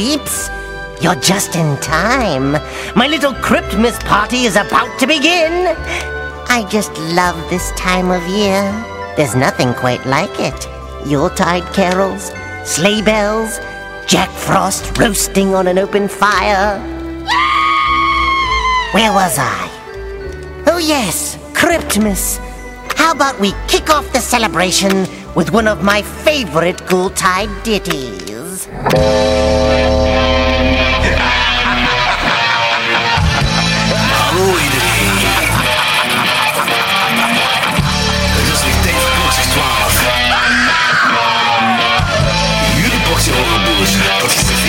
Creeps. You're just in time. My little Cryptmas party is about to begin. I just love this time of year. There's nothing quite like it. Yuletide carols, sleigh bells, Jack Frost roasting on an open fire. Where was I? Oh, yes, Cryptmas. How about we kick off the celebration with one of my favorite Yuletide ditties?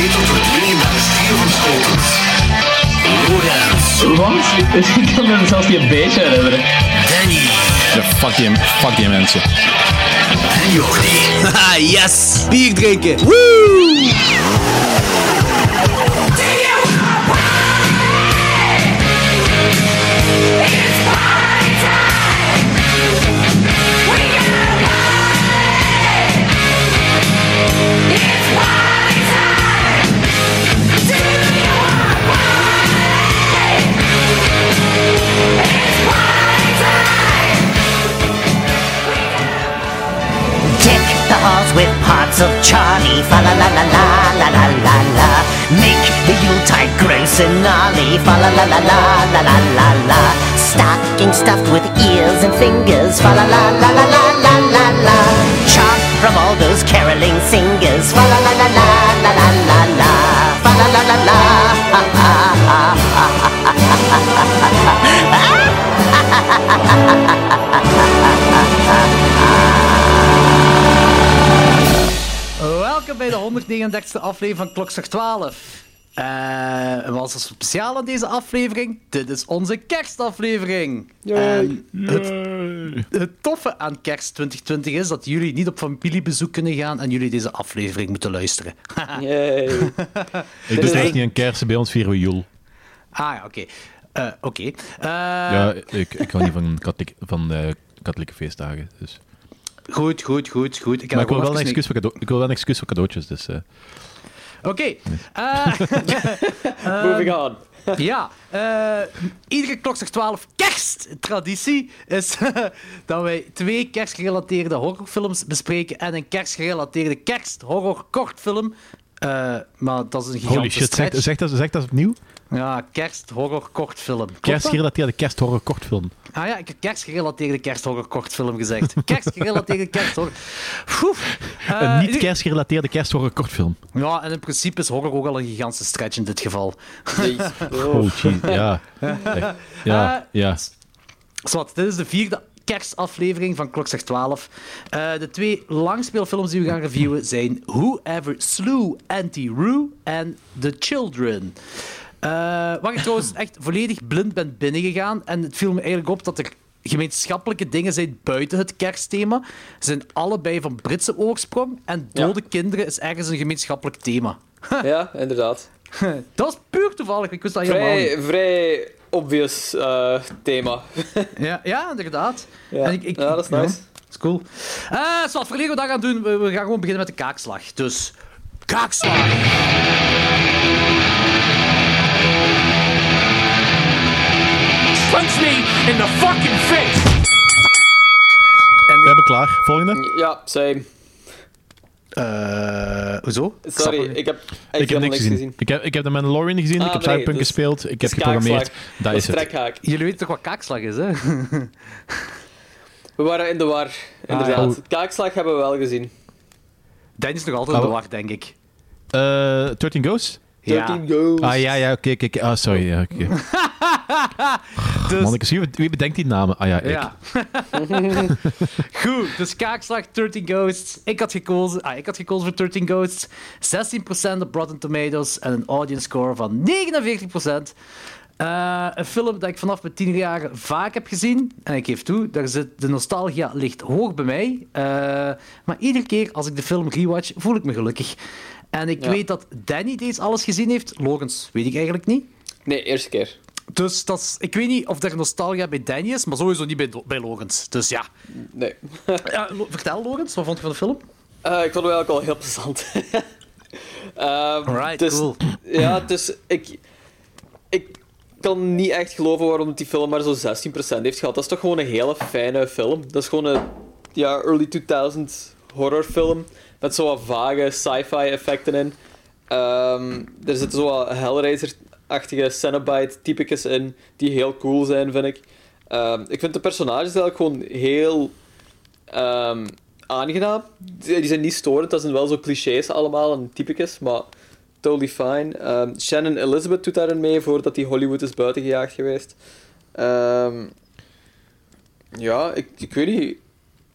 Stier van Schotens. Lorenz, Wat? Ik kan me zelfs niet een beetje herinneren. Danny Ja, fuck die, fuck die mensen. en Jordi. Haha, yes! Bier drinken! Woo! with parts of Charlie. Fa la la la la la la la la. Make the Yuletide gross and Ollie, Fa la la la la la la la la. Stocking stuffed with ears and fingers. Fa la la la la la la la la. Chant from all those caroling singers. Fa la la la la la la la la. Fa la la la la. Ha ha ha ha ha ha ha ha ha ha ha ha ha ha ha ha ha ha ha. 32e aflevering van Klokslag 12. Uh, wat is er speciaal aan deze aflevering? Dit is onze kerstaflevering. Het, het, toffe aan kerst 2020 is dat jullie niet op familiebezoek kunnen gaan en jullie deze aflevering moeten luisteren. Ik doe dus echt niet aan kerst, bij ons vieren we Joel. Ah ja, oké. Eh, oké. Ja, eh, ik, ik hou niet van, katholieke, van eh, katholieke feestdagen, dus... Goed, goed, goed, goed. Ik heb Maar ik wil, wel een excuus voor cado- ik wil wel een excuus voor cadeautjes. Dus, eh. Oké. Eh, Moving on. Ja, eh, iedere klokslag 12 kersttraditie is dat wij twee kerstgerelateerde horrorfilms bespreken en een kerstgerelateerde kersthorror-kortfilm. Eh, maar dat is een gigantische Holy shit, zeg, dat, zeg dat opnieuw. Ja, kersthorror-kortfilm. Kerstgerelateerde kersthorror kortfilm. Ah ja, ik heb kerstgerelateerde kersthorror-kortfilm gezegd. Kerstgerelateerde kersthorror... Poeh. een Eh, niet kerstgerelateerde kersthorror kortfilm. Ja, en in principe is horror ook al een gigantische stretch in dit geval. Oh, jeez, ja. Ja, ja. Eh, dit is de vierde kerstaflevering van Klokslag 12. Eh, de twee langspeelfilms die we gaan reviewen zijn Whoever Slew Auntie Roo en The Children. Eh, waar ik trouwens echt volledig blind ben binnengegaan. En het viel me eigenlijk op dat er gemeenschappelijke dingen zijn buiten het kerstthema. Ze zijn allebei van Britse oorsprong. En dode kinderen is ergens een gemeenschappelijk thema. Ja, inderdaad. Dat is puur toevallig. Ik wist dat helemaal niet. Vrij, vrij obvious eh, thema. Ja, ja inderdaad. Ja. En ik, ik, Ja, dat is nice. dat is cool. Eh zo, wat voor we dat gaan doen, we, we gaan gewoon beginnen met de kaakslag. Dus, kaakslag! Punch me in the fucking face! We hebben klaar. Volgende. Ja, same. Eh, hoezo? Sorry, ik heb Ik heb niks gezien. gezien. Ik heb, ik heb de Mandalorian gezien, Ah, ik heb nee, Cyberpunk dus- gespeeld, ik heb Dat geprogrammeerd. kaakslag. Dat is het. trekhaak. Jullie weten toch wat kaakslag is, hè? We waren in de war, inderdaad. ja. Kaakslag hebben we wel gezien. Dan is nog altijd in Oh. de war, denk ik. Eh 13 Ghosts? 13 goals. Ah ja, ja, oké, oké. Ah, sorry. Ja, oké. Dus, Man, ik zie wie, bedenkt die namen? Ah ja, ik. ja. Goed, dus kaakslag 13 Ghosts. Ik had gekozen, ah, ik had gekozen voor 13 Ghosts. 16% op Rotten Tomatoes en een audience score van 49%. Eh, een film dat ik vanaf mijn tien jaar vaak heb gezien. En ik geef toe, daar zit, de nostalgia ligt hoog bij mij. Eh, maar iedere keer als ik de film rewatch, voel ik me gelukkig. En ik Ja. weet dat Danny deze alles gezien heeft. Logans weet ik eigenlijk niet. Nee, eerste keer. Dus dat is, ik weet niet of er nostalgia bij Danny is, maar sowieso niet bij, bij Logans. Dus ja. Nee. ja vertel, Logans, wat vond je van de film? Eh, ik vond het eigenlijk al heel plezant. Ehm, Alright, dus, cool. Ja, dus ik, ik kan niet echt geloven waarom die film maar zo'n 16% heeft gehad. Dat is toch gewoon een hele fijne film. Dat is gewoon een ja, early 2000s horrorfilm met zo wat vage sci-fi effecten in. Ehm, er zitten zo wat Hellraiser-achtige Cenobite-typicus in, die heel cool zijn, vind ik. Ehm, ik vind de personages eigenlijk gewoon heel ehm, aangenaam. Die die zijn niet storend, dat zijn wel zo clichés allemaal en typicus, maar totally fine. Ehm, Shannon Elizabeth doet daarin mee voordat die Hollywood is buitengejaagd geweest. Ja, ik, ik weet niet.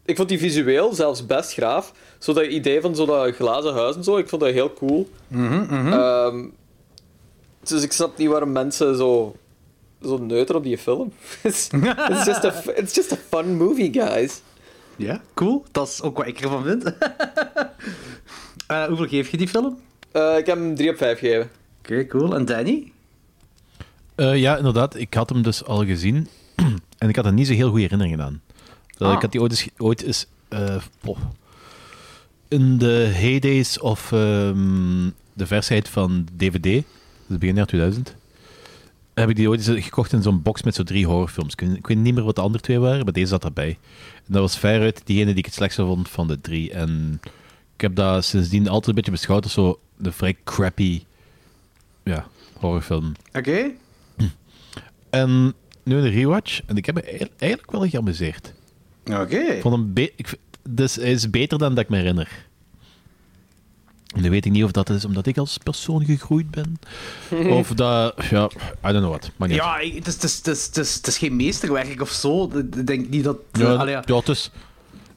Ik vond die visueel zelfs best graaf. Zo dat idee van zo dat glazen huis en zo, ik vond dat heel cool. Ehm, dus ik snap niet waarom mensen zo, zo neuter op die film. it's, just a, it's just a fun movie, guys. Ja, cool. Dat is ook wat ik ervan vind. Eh, hoeveel geef je die film? Oké, Eh, ik heb hem 3 op 5 gegeven. cool. En Danny? Eh, ja, inderdaad. Ik had hem dus al gezien. en ik had er niet zo heel goede herinneringen aan. Dat Ah. Ik had die ooit eens... Ooit eens eh, oh, in de heydays of ehm, de versheid van DVD, dus begin jaar 2000, heb ik die ooit gekocht in zo'n box met zo'n drie horrorfilms. Ik weet, ik weet niet meer wat de andere twee waren, maar deze zat daarbij. En dat was veruit diegene die ik het slechtste vond van de drie. En ik heb dat sindsdien altijd een beetje beschouwd als zo de vrij crappy ja, horrorfilm. Oké. En nu een rewatch. En ik heb me eigenlijk- wel geamuseerd. Oké. Ik vond hem be- ik, v- dus hij is beter dan dat ik me herinner. En nu weet ik niet of dat is omdat ik als persoon gegroeid ben. of dat... Ja, I don't know what. Maar niet. Ja, het is, het, is, het, is, het, is, het is geen meesterwerk of zo. Ik denk niet dat... Ja, Allee, ja. het is...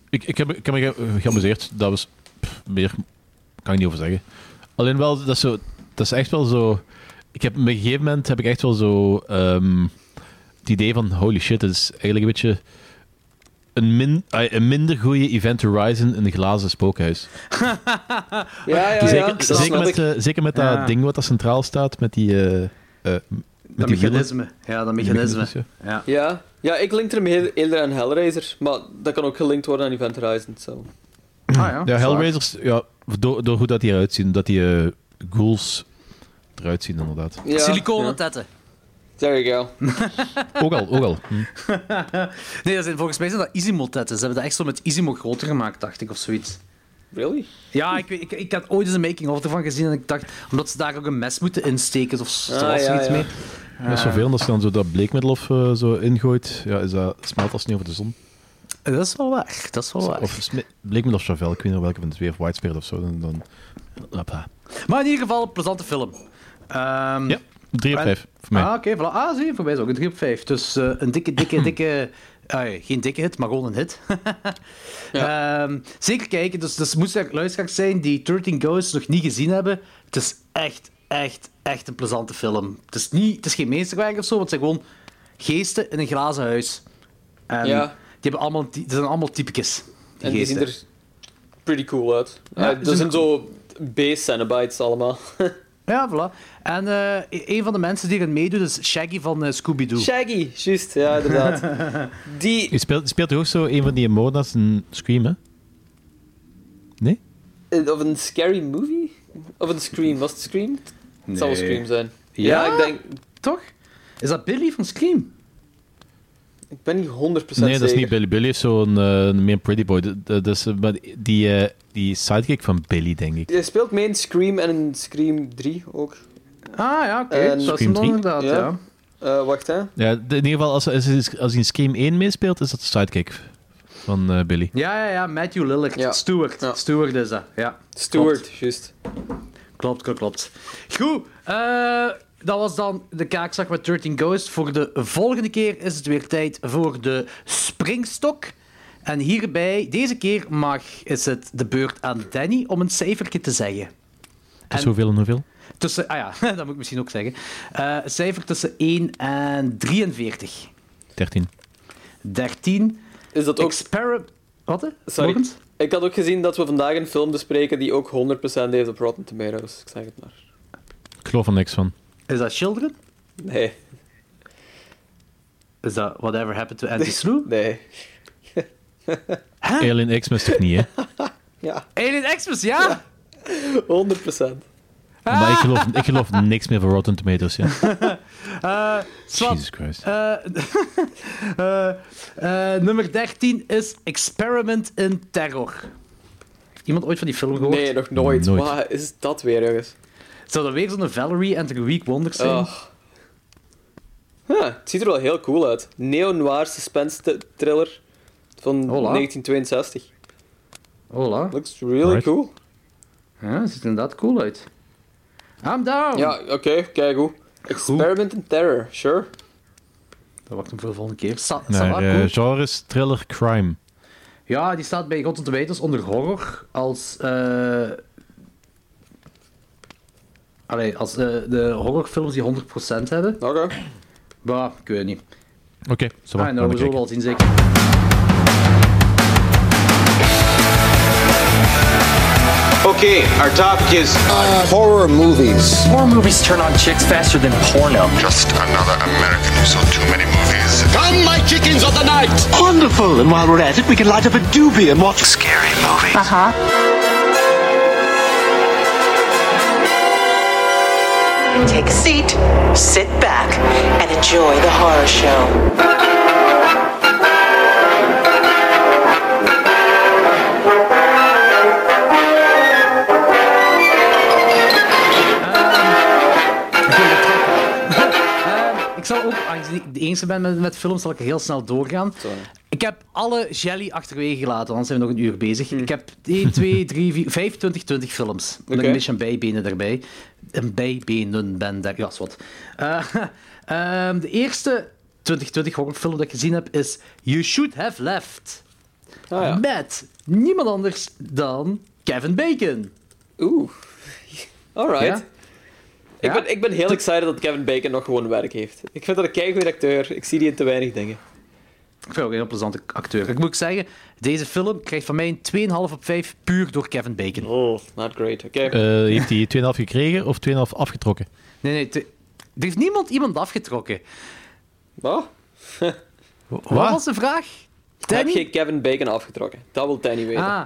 Ik, ik, heb, ik heb me ge- geamuseerd. Dat was... pff, meer kan ik niet over zeggen. Alleen wel, dat is, zo, dat is echt wel zo... Ik heb, op een gegeven moment heb ik echt wel zo... ehm, het idee van, holy shit, het is eigenlijk een beetje... Een, min, een minder goede Event Horizon in een glazen spookhuis. Ja, ja, ja. zeker, dat zeker, met, eh, zeker met Ja. dat ding wat daar centraal staat, met die... eh, eh, met dat die wielen. mechanisme. Ja, dat mechanisme. Ja. Ja. ja, ik link hem heel, eerder aan Hellraiser, maar dat kan ook gelinkt worden aan Event Horizon. So. Ah, ja, Ja, Hellraisers, ja, door, door hoe dat die eruit zien, dat die ghouls eruit zien, inderdaad. Ja, Siliconen ja. tetten. There you go. Ook al, ook al. Hm. Nee, dat zijn, volgens mij zijn dat Isimo-tetten. Ze hebben dat echt zo met Isimo groter gemaakt, dacht ik, of zoiets. Really? Ja, ik, weet- ik, ik had ooit eens een making-of ervan gezien en ik dacht, omdat ze daar ook een mes moeten insteken of zo, Ah, was ja, iets ja. mee. Dat is zoveel, als je dan zo dat bleekmiddel of eh, zo ingooit, ja, is dat, smelt als niet over de zon. Dat is wel waar, dat is wel waar. Of bleekmiddel of Chavel, ik weet niet welke van de twee, of Whitespirit of zo. Dan, dan. Maar in ieder geval, een plezante film. Ehm, Ja, 3 op en- 5 voor mij. Ah, oké, voilà. Ah, zie je, voor mij is ook een 3 op 5. Dus eh, een dikke, dikke, dikke... ah, ja, geen dikke hit, maar gewoon een hit. Ehm, zeker kijken, dus, dus moest er luisteraars zijn die 13 Ghosts nog niet gezien hebben. Het is echt, echt, echt een plezante film. Het is, niet, het is geen meesterwerk of zo, want het zijn gewoon geesten in een glazen huis. En Ja. die, hebben allemaal, die zijn allemaal typicus. Die En die zien geesten. er pretty cool uit. Ja, Ja, ze dat zijn zo base Cenobites allemaal. Ja, voilà. En eh, een van de mensen die erin meedoet is Shaggy van eh, Scooby-Doo. Shaggy, juist, ja, inderdaad. Die, Je speelt, speelt ook zo een van die moordenaars in Scream, hè? Nee? eh, of een scary movie? Of een Scream? Was het Scream? Het zal wel Nee. Scream zijn. Ja? Ja, ik denk... Toch? Is dat Billy van Scream? Ik ben niet 100% Nee, zeker. dat is niet Billy. Billy is zo'n eh, een meer pretty boy. Dat- is, eh, maar die, eh, die sidekick van Billy, denk ik. Hij speelt mee in Scream en in Scream 3 ook. Ah ja, oké. Dat is Scream hem dan 3? inderdaad, ja. Ja. Eh, wacht, hè. Ja, in ieder geval, als, als, als hij in Scream 1 meespeelt, is dat de sidekick van eh, Billy. Ja, ja, ja, Matthew Lillard. Ja. Stewart. Ja. Stewart is dat, ja. Stuart, juist. Klopt, klopt, klopt. Goed, eh, dat was dan de kaakzak met 13 Ghosts. Voor de volgende keer is het weer tijd voor de springstok. En hierbij, deze keer mag, is het de beurt aan Danny om een cijfertje te zeggen. Dus hoeveel en hoeveel? Tussen, ah ja, dat moet ik misschien ook zeggen. Eh, cijfer tussen 1 en 43. 13. 13. Is dat ook... Exper... Wat? hè? Sorry. Morgens? Ik had ook gezien dat we vandaag een film bespreken die ook 100% heeft op Rotten Tomatoes. Ik zeg het maar. Ik geloof er niks van. Is dat Children? Nee, Is dat Whatever Happened to Sloo? nee. Alien X is toch niet, hè? Ja. Alien Xmas, ja? 100%. Maar ik geloof, ik geloof niks meer van Rotten Tomatoes. Ja. Swat. Jesus Christ. Eh, eh, eh, nummer 13 is Experiment in Terror. Heeft iemand ooit van die film gehoord? Nee, nog nooit. Nooit. Wat is dat weer, jongens? Zou dat weer zo'n Valerie en The Week Wonders zijn? Oh. Huh, het ziet er wel heel cool uit. Neo-noir suspense thriller van Hola. 1962. Hola. Looks really Alright. cool. Ja, ziet er inderdaad cool uit. I'm down! Ja, oké, kijk hoe. Experiment in Terror, sure. Dat wacht hem voor de volgende keer. Sa Sa- eh, cool. genres, thriller, crime. Ja, die staat bij Rotten Tomatoes onder horror als... eh Allee, als eh, de horrorfilms die 100% hebben. Oké. Bah, ik weet niet. Oké, zo Ah, maar. nou, we zullen wel zien, zeker. Okay, our topic is horror movies. Horror movies turn on chicks faster than porno. Just another American who saw too many movies. Come, my chickens of the night! Wonderful. And while we're at it, we can light up a doobie and watch scary movies. Uh-huh. Take a seat, sit back, and enjoy the horror show. Ook, aangezien ik de enige ben met, met films, zal ik heel snel doorgaan. Ik heb alle jelly achterwege gelaten, anders zijn we nog een uur bezig. Ik heb 1, 2, 3, 4, 5, 20, 20 films. Oké. ik een beetje een bijbenen erbij. Een bijbenen ben daar. Ja, is wat. Ehm, de eerste 2020 horrorfilm dat ik gezien heb is You Should Have Left. Ah ja. Met niemand anders dan Kevin Bacon. Oeh. Alright. Ja? Ik, ben, ik ben heel excited dat Kevin Bacon nog gewoon werk heeft. Ik vind dat een keigoed acteur. Ik zie die in te weinig dingen. Ik vind ook een heel plezante acteur. Ik moet zeggen, deze film krijgt van mij een 2,5 op 5 puur door Kevin Bacon. Oh, not great. Oké. Eh, heeft hij 2,5 gekregen of 2,5 afgetrokken? Nee, nee, te- er heeft niemand iemand afgetrokken. Wat? Wat was de vraag? Heb je Kevin Bacon afgetrokken? Dat wil Danny weten. Ah.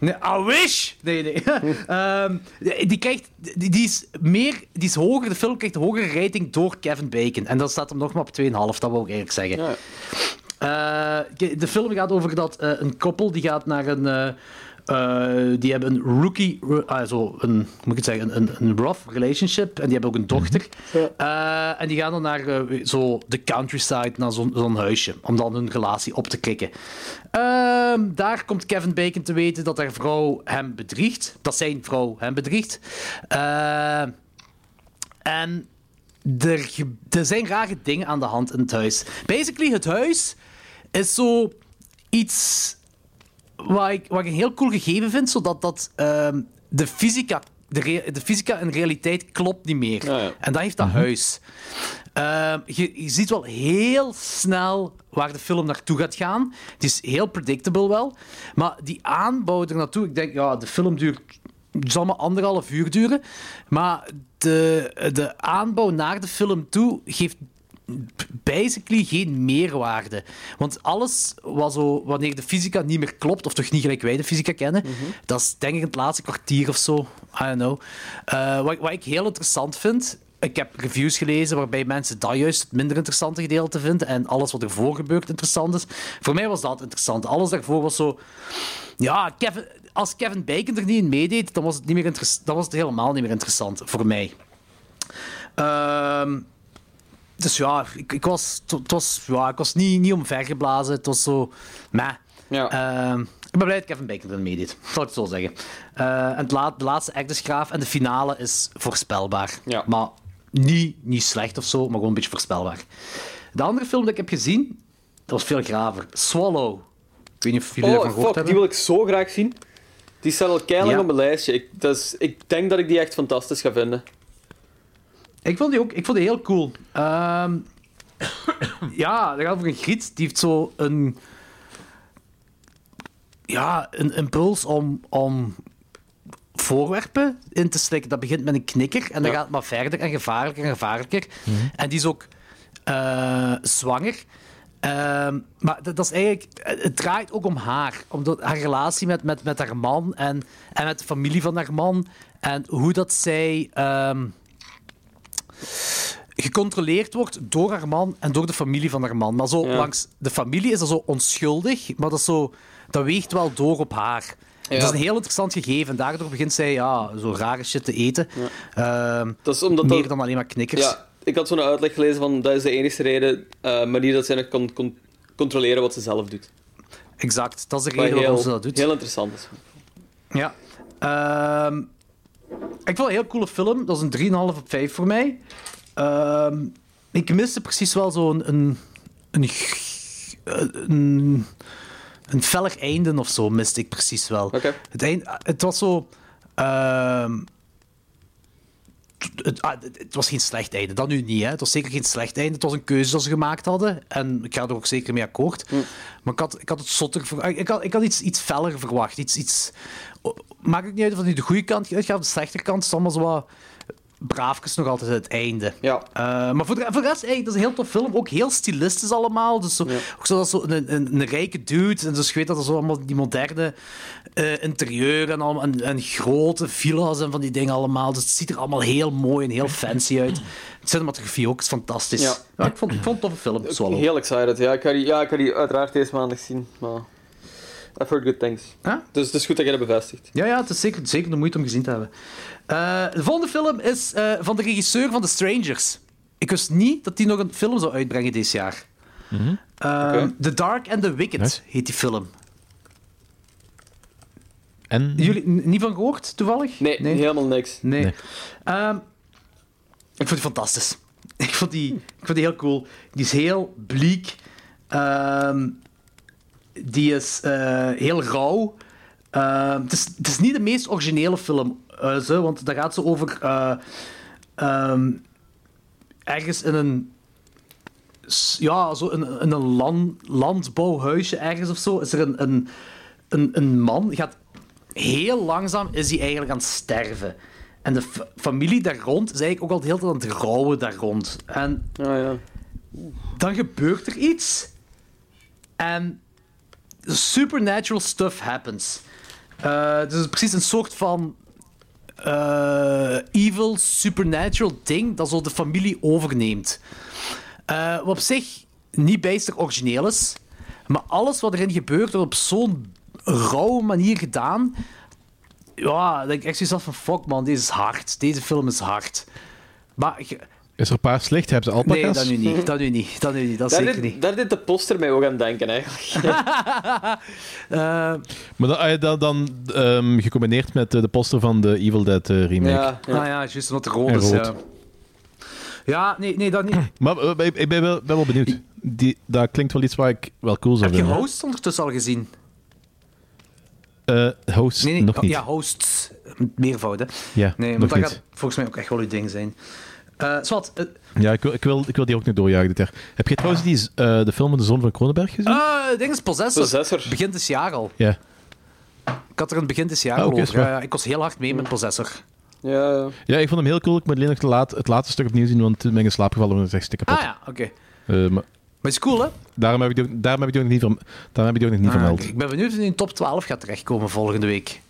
Nee, I wish! Nee, nee. Ehm, die, krijgt, die, die is meer, die is hoger, de film krijgt een hogere rating door Kevin Bacon. En dat staat hem nog maar op 2,5, dat wil ik eigenlijk zeggen. Ja. Eh, de film gaat over dat eh, een koppel die gaat naar een. eh, die hebben een rookie, ro- ah, zo een, hoe moet ik het zeggen, een, een rough relationship. En die hebben ook een dochter. Eh, en die gaan dan naar eh, zo de countryside, naar zo'n huisje, om dan hun relatie op te krikken. Ehm, daar komt Kevin Bacon te weten dat haar vrouw hem bedriegt. Dat zijn vrouw hem bedriegt. Eh, en er, er zijn rare dingen aan de hand in het huis. Basically, het huis is zo iets wat ik, wat ik een heel cool gegeven vind, zodat dat, ehm, de, fysica, de, de fysica en realiteit klopt niet meer. Ja, ja. En dat heeft dat huis. Ehm, je, je ziet wel heel snel waar de film naartoe gaat gaan. Het is heel predictable wel. Maar die aanbouw er naartoe, ik denk, ja, de film duurt het zal maar anderhalf uur duren. Maar de, de aanbouw naar de film toe geeft basically geen meerwaarde. Want alles wat zo, wanneer de fysica niet meer klopt, of toch niet gelijk wij de fysica kennen, dat is denk ik het laatste kwartier of zo. I don't know. Eh, wat, wat ik heel interessant vind. Ik heb reviews gelezen waarbij mensen dat juist het minder interessante gedeelte vinden en alles wat ervoor gebeurt interessant is. Voor mij was dat interessant. Alles daarvoor was zo... Ja, Kevin, als Kevin Bacon er niet in meedeed, dan was het, niet meer dan was het helemaal niet meer interessant voor mij. Ehm, dus ja, ik, ik was, het was, ja, ik was niet, niet omvergeblazen. Het was zo... Meh. Ja. Ehm, ik ben blij dat Kevin Bacon erin meedeed, zal ik het zo zeggen. Eh, en het la- de laatste act is graaf en de finale is voorspelbaar. Ja. Maar niet, niet slecht of zo, maar gewoon een beetje voorspelbaar. De andere film die ik heb gezien, dat was veel graver. Swallow. Ik weet niet of jullie Oh, daarvan gehoord fuck, die wil ik zo graag zien. Die staat al Ja. op mijn lijstje. Ik, is, ik denk dat ik die echt fantastisch ga vinden. Ik vond die ook ik vond die heel cool. Ehm, ja, dat gaat over een griet. Die heeft zo een... Ja, een impuls om, om voorwerpen in te slikken. Dat begint met een knikker en dan Ja. gaat het maar verder en gevaarlijker en gevaarlijker. En die is ook eh, zwanger. Ehm, maar dat, dat is eigenlijk, het draait ook om haar. Om haar relatie met, met, met haar man en, en met de familie van haar man. En hoe dat zij ehm, gecontroleerd wordt door haar man en door de familie van haar man. Maar zo Ja. langs de familie is dat zo onschuldig, maar dat, is zo, dat weegt wel door op haar. Dat is een heel interessant gegeven. En daardoor begint zij ja, zo rare shit te eten. Ehm, Dat is omdat meer dat- dan alleen maar knikkers. Ja, ik had zo'n uitleg gelezen van dat is de enige reden, eh, manier dat zij kan kon controleren wat ze zelf doet. Exact, dat is de reden waarom ze dat doet. heel interessant. Ja. Ehm, ik vond het een heel coole film. Dat is een 3,5 op 5 voor mij. Ehm, ik miste precies wel zo'n een, een, een, een feller einde of zo, miste ik precies wel. Het, eind, het was zo... ehm, het, ah, het- was geen slecht einde, dat nu niet. Hè. Het was zeker geen slecht einde. Het was een keuze dat ze gemaakt hadden. En ik ga er ook zeker mee akkoord. Maar ik had, ik had het zotter. Ik had, ik had iets, iets feller verwacht. Iets, iets... Maakt het niet uit of het nu de goede kant uitgaat of de slechte kant. Het is allemaal zo wat braafjes nog altijd het einde. Ja. Eh, maar voor de, voor de rest, eigenlijk, dat is een heel tof film. Ook heel stilistisch allemaal. Dus zo, Ook zo, dat zo een, een, een rijke dude. En dus je weet dat er zo allemaal die moderne eh, interieur en, allemaal, en, en grote villa's en van die dingen allemaal. Dus het ziet er allemaal heel mooi en heel fancy uit. De cinematografie ook is fantastisch. Ja. ik, vond, ik vond het een toffe film. Swallow. Heel excited. Ja, ik ga die, ja, ik ga die uiteraard deze maandag zien. Maar I've heard good things. Huh? Dus het is goed dat je dat bevestigt. Ja, ja, het is zeker, zeker de moeite om gezien te hebben. Eh, de volgende film is eh, van de regisseur van The Strangers. Ik wist niet dat hij nog een film zou uitbrengen dit jaar. Eh, Oké. The Dark and the Wicked Nice. heet die film. En Jullie niet van gehoord, toevallig? Nee, helemaal niks. Nee. Nee. Ehm, ik vond die fantastisch. Ik vond die, ik vond die heel cool. Die is heel bleek. Ehm, die is eh, heel rauw. Ehm, het, is, het is niet de meest originele film, eh, zo, want daar gaat ze over eh, ehm, ergens in een ja, zo in, in een land, landbouwhuisje ergens of zo, is er een, een, een, een man, gaat heel langzaam is hij eigenlijk aan het sterven. En de familie daar rond is eigenlijk ook al de hele tijd aan het rouwen daar rond. En Ah, ja. dan gebeurt er iets. En supernatural stuff happens. Eh, dus precies een soort van eh, evil, supernatural ding dat zo de familie overneemt. Eh, wat op zich niet bijster origineel is. Maar alles wat erin gebeurt wordt op zo'n rauwe manier gedaan. Ja, dat ik echt zoiets van fuck man, deze is hard. Deze film is hard. Maar is er paars licht? Hebben ze alpaca's? Nee, dat nu niet. Dat nu niet. Dat nu niet. Dat Daar zeker deed, niet. daar deed de poster mij ook aan denken, eigenlijk. Eh, Maar dan, ah ja, dan, dan ehm, gecombineerd met eh, de poster van de Evil Dead eh, remake. Ja, ja. Ah ja, juist omdat het rood En is. rood. Ja. ja, nee, nee, dat niet. Maar eh, ik, ik ben, wel, ben wel benieuwd. Die, dat klinkt wel iets waar ik wel cool zou Heb je vinden. Hosts ondertussen al gezien? Eh, host Nee, nee. nog niet. Ja, Hosts. Met Meervoud, hè. Ja, Nee, want dat niet. gaat volgens mij ook echt wel uw ding zijn. Eh Swat, eh, Ja, ik wil, ik, wil, ik wil die ook nog doorjagen dit jaar. Heb je trouwens die, eh, de film van de Zon van Kronenberg gezien? eh, ding is Possessor. Possessor. Begint dit jaar al. Ja. Ik had er een begin dit jaar Ah, al oké, over. Ja, ik was heel hard mee met Possessor. Ja, ja. ja, ik vond hem heel cool. Ik moet alleen nog te laat, het laatste stuk opnieuw zien, want toen ben ik in slaap gevallen en het is echt stuk kapot. Ah ja, oké. Eh, maar Maar het is cool, hè? daarom heb ik die ook, daarom heb ik die ook nog niet, verm- daarom heb ik die ook nog niet Ah, vermeld. ik ben benieuwd of hij in top 12 gaat terechtkomen volgende week.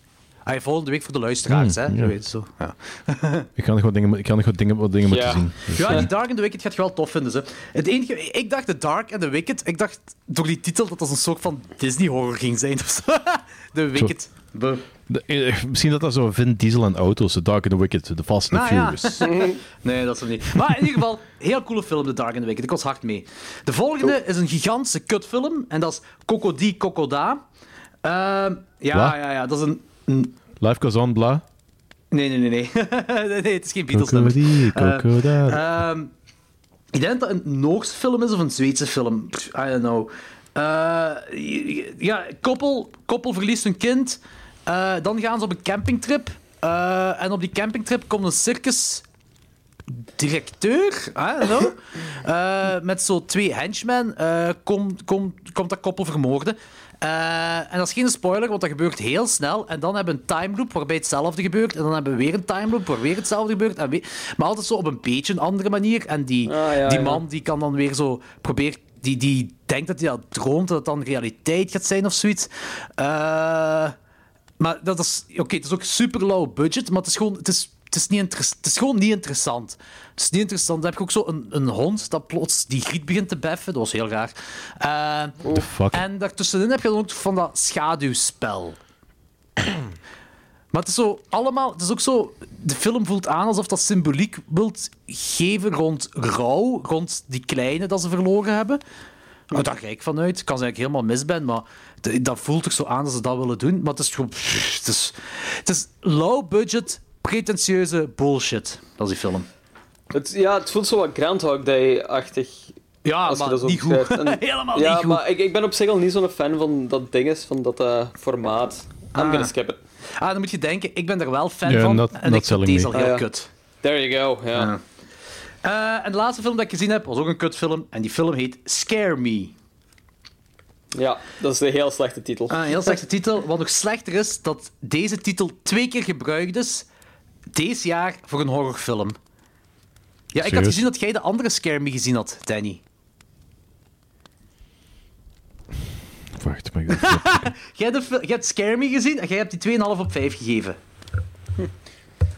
Ah, ja, volgende week voor de luisteraars, Hmm, hè? ja. Je weet het zo. Ja. Ik kan nog wat dingen, ik kan nog wat dingen, wat dingen Ja. moeten zien. Dus, Ja, die Dark and the Wicked gaat je wel tof vinden. Ze. Het enige, ik dacht de Dark and the Wicked, ik dacht door die titel dat dat een soort van Disney-horror ging zijn of zo. The Wicked. De- eh, misschien dat dat zo Vin Diesel en auto's, The Dark and the Wicked, The Fast and the Nou ja. Furious. Nee, dat is hem niet. Maar in ieder geval, heel coole film, The Dark and the Wicked. Ik was hard mee. De volgende is een gigantische kutfilm. En dat is Cocody Cocoda. Ehm ja, Wat? ja, ja. Dat is een... Life Goes On, bla. Nee, nee, nee, nee. nee, het is geen Beatles-nummer. Eh. Ehm, ik denk dat het een Noorse film is of een Zweedse film. I don't know. Eh, ja, koppel, koppel verliest hun kind. Eh, dan gaan ze op een campingtrip. En op die campingtrip komt een circus directeur, I don't know, met zo twee henchmen, komt kom, komt dat koppel vermoorden. Eh, en dat is geen spoiler, want dat gebeurt heel snel. En dan hebben we een time loop waarbij hetzelfde gebeurt. En dan hebben we weer een time loop waar weer hetzelfde gebeurt. En weer- maar altijd zo op een beetje een andere manier. En die, Ah, ja, die ja. man die kan dan weer zo proberen die, die denkt dat hij dat droomt, dat het dan realiteit gaat zijn of zoiets. Eh, maar dat is... Oké, het is ook super low budget, maar het is gewoon... Het is, het is, niet het is gewoon niet interessant. Het is niet interessant. Dan heb je ook zo een, een hond dat plots die griet begint te beffen. Dat was heel raar. The fuck? en daartussenin heb je dan ook van dat schaduwspel. Maar het is zo allemaal. Het is ook zo. De film voelt aan alsof dat symboliek wilt geven rond rouw, rond die kleine dat ze verloren hebben. Nou, daar ga ik vanuit. Kan zijn dat ik helemaal mis ben, maar dat voelt toch zo aan dat ze dat willen doen. Maar het is gewoon. Het is, het is low budget, pretentieuze bullshit. Dat is die film. Het, ja, het voelt zo wat Groundhog Day-achtig. Ja, als je maar dat zo niet goed. En- Helemaal ja, niet goed. maar ik, ik ben op zich al niet zo'n fan van dat ding is, van dat eh, formaat. I'm Ah. gonna skip it. Ah, dan moet je denken, ik ben er wel fan van. not- en not ik vind deze me. al heel Ah, ja. kut. There you go, ja. Eh, en de laatste film dat ik gezien heb, was ook een kutfilm. En die film heet Scare Me. Ja, dat is een heel slechte titel. Ah, een heel slechte titel. Wat nog slechter is, dat deze titel twee keer gebruikt is, deze jaar, voor een horrorfilm. Ja, ik had gezien dat jij de andere Scare Me gezien had, Danny. Wacht, maar ik- Jij hebt, de jij hebt Scare Me gezien en jij hebt die 2,5 op 5 gegeven.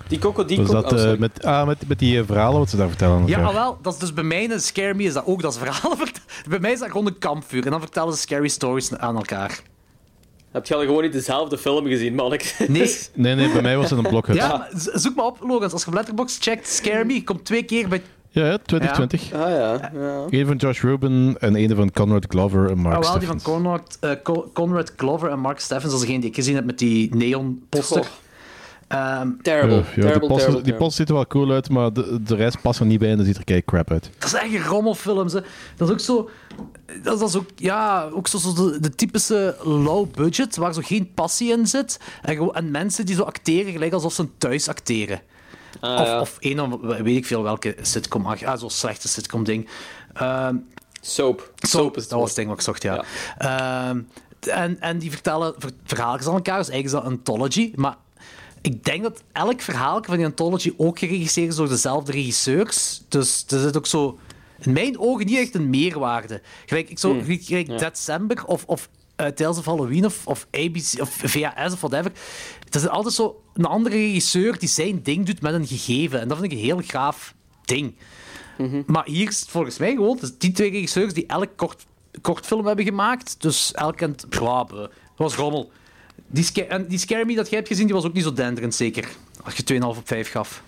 Die Coco die dat oh, eh, met, ah, met, met die eh, verhalen wat ze daar vertellen? Ja, ah, wel, dat is dus bij mij een Scare Me is dat ook dat is verhalen. vert- Bij mij is dat gewoon een kampvuur en dan vertellen ze scary stories aan elkaar. Heb je al gewoon niet dezelfde film gezien, Manneke? Nee. Nee, nee, bij mij was het een blokhut. Ja, Ja, maar zoek maar op, Logans. Als je op Letterboxd checkt, Scare Me komt twee keer bij... ja, 2020. Ah ja, ja. Eén van Josh Rubin en één van Conrad Glover en Mark Oh, wel, die van. Conrad, eh, Co- Conrad Glover en Mark Steffens. Dat is degene die ik gezien heb met die neon poster. Goh. Ehm, Terrible, Ja, ja, terrible, die, terrible, die poster ziet er wel cool uit, maar de, de rest past er niet bij en dat ziet er kei crap uit. dat is echt een rommelfilms. Hè. Dat is ook zo... Dat is, dat is ook, ja, ook zo, zo de, de typische low budget, waar zo geen passie in zit. En, gewoon, en mensen die zo acteren gelijk alsof ze thuis acteren. Ah, of, ja. of een of weet ik veel welke sitcom. Ah, zo'n slechte sitcom ding. Ehm, Soap. Soap, Soap is het dat was het ding wat ik zocht, ja. Ehm, en, en die vertellen ver, verhaaltjes aan elkaar, dus eigenlijk is dat een anthology. Maar ik denk dat elk verhaal van die anthology ook geregisseerd is door dezelfde regisseurs. Dus er zit ook zo, in mijn ogen, niet echt een meerwaarde. Gelijk, ik zo, gelijk December of, of Tales of Halloween of, of ABC of VHS of whatever. Het is altijd zo een andere regisseur die zijn ding doet met een gegeven. En dat vind ik een heel graaf ding. Maar hier is het volgens mij gewoon dus die twee regisseurs die elk kort, kortfilm hebben gemaakt. Dus elk en... Dat was rommel. Die, sca- en die Scare Me dat jij hebt gezien, die was ook niet zo denderend, zeker. Als je 2,5 op 5 gaf.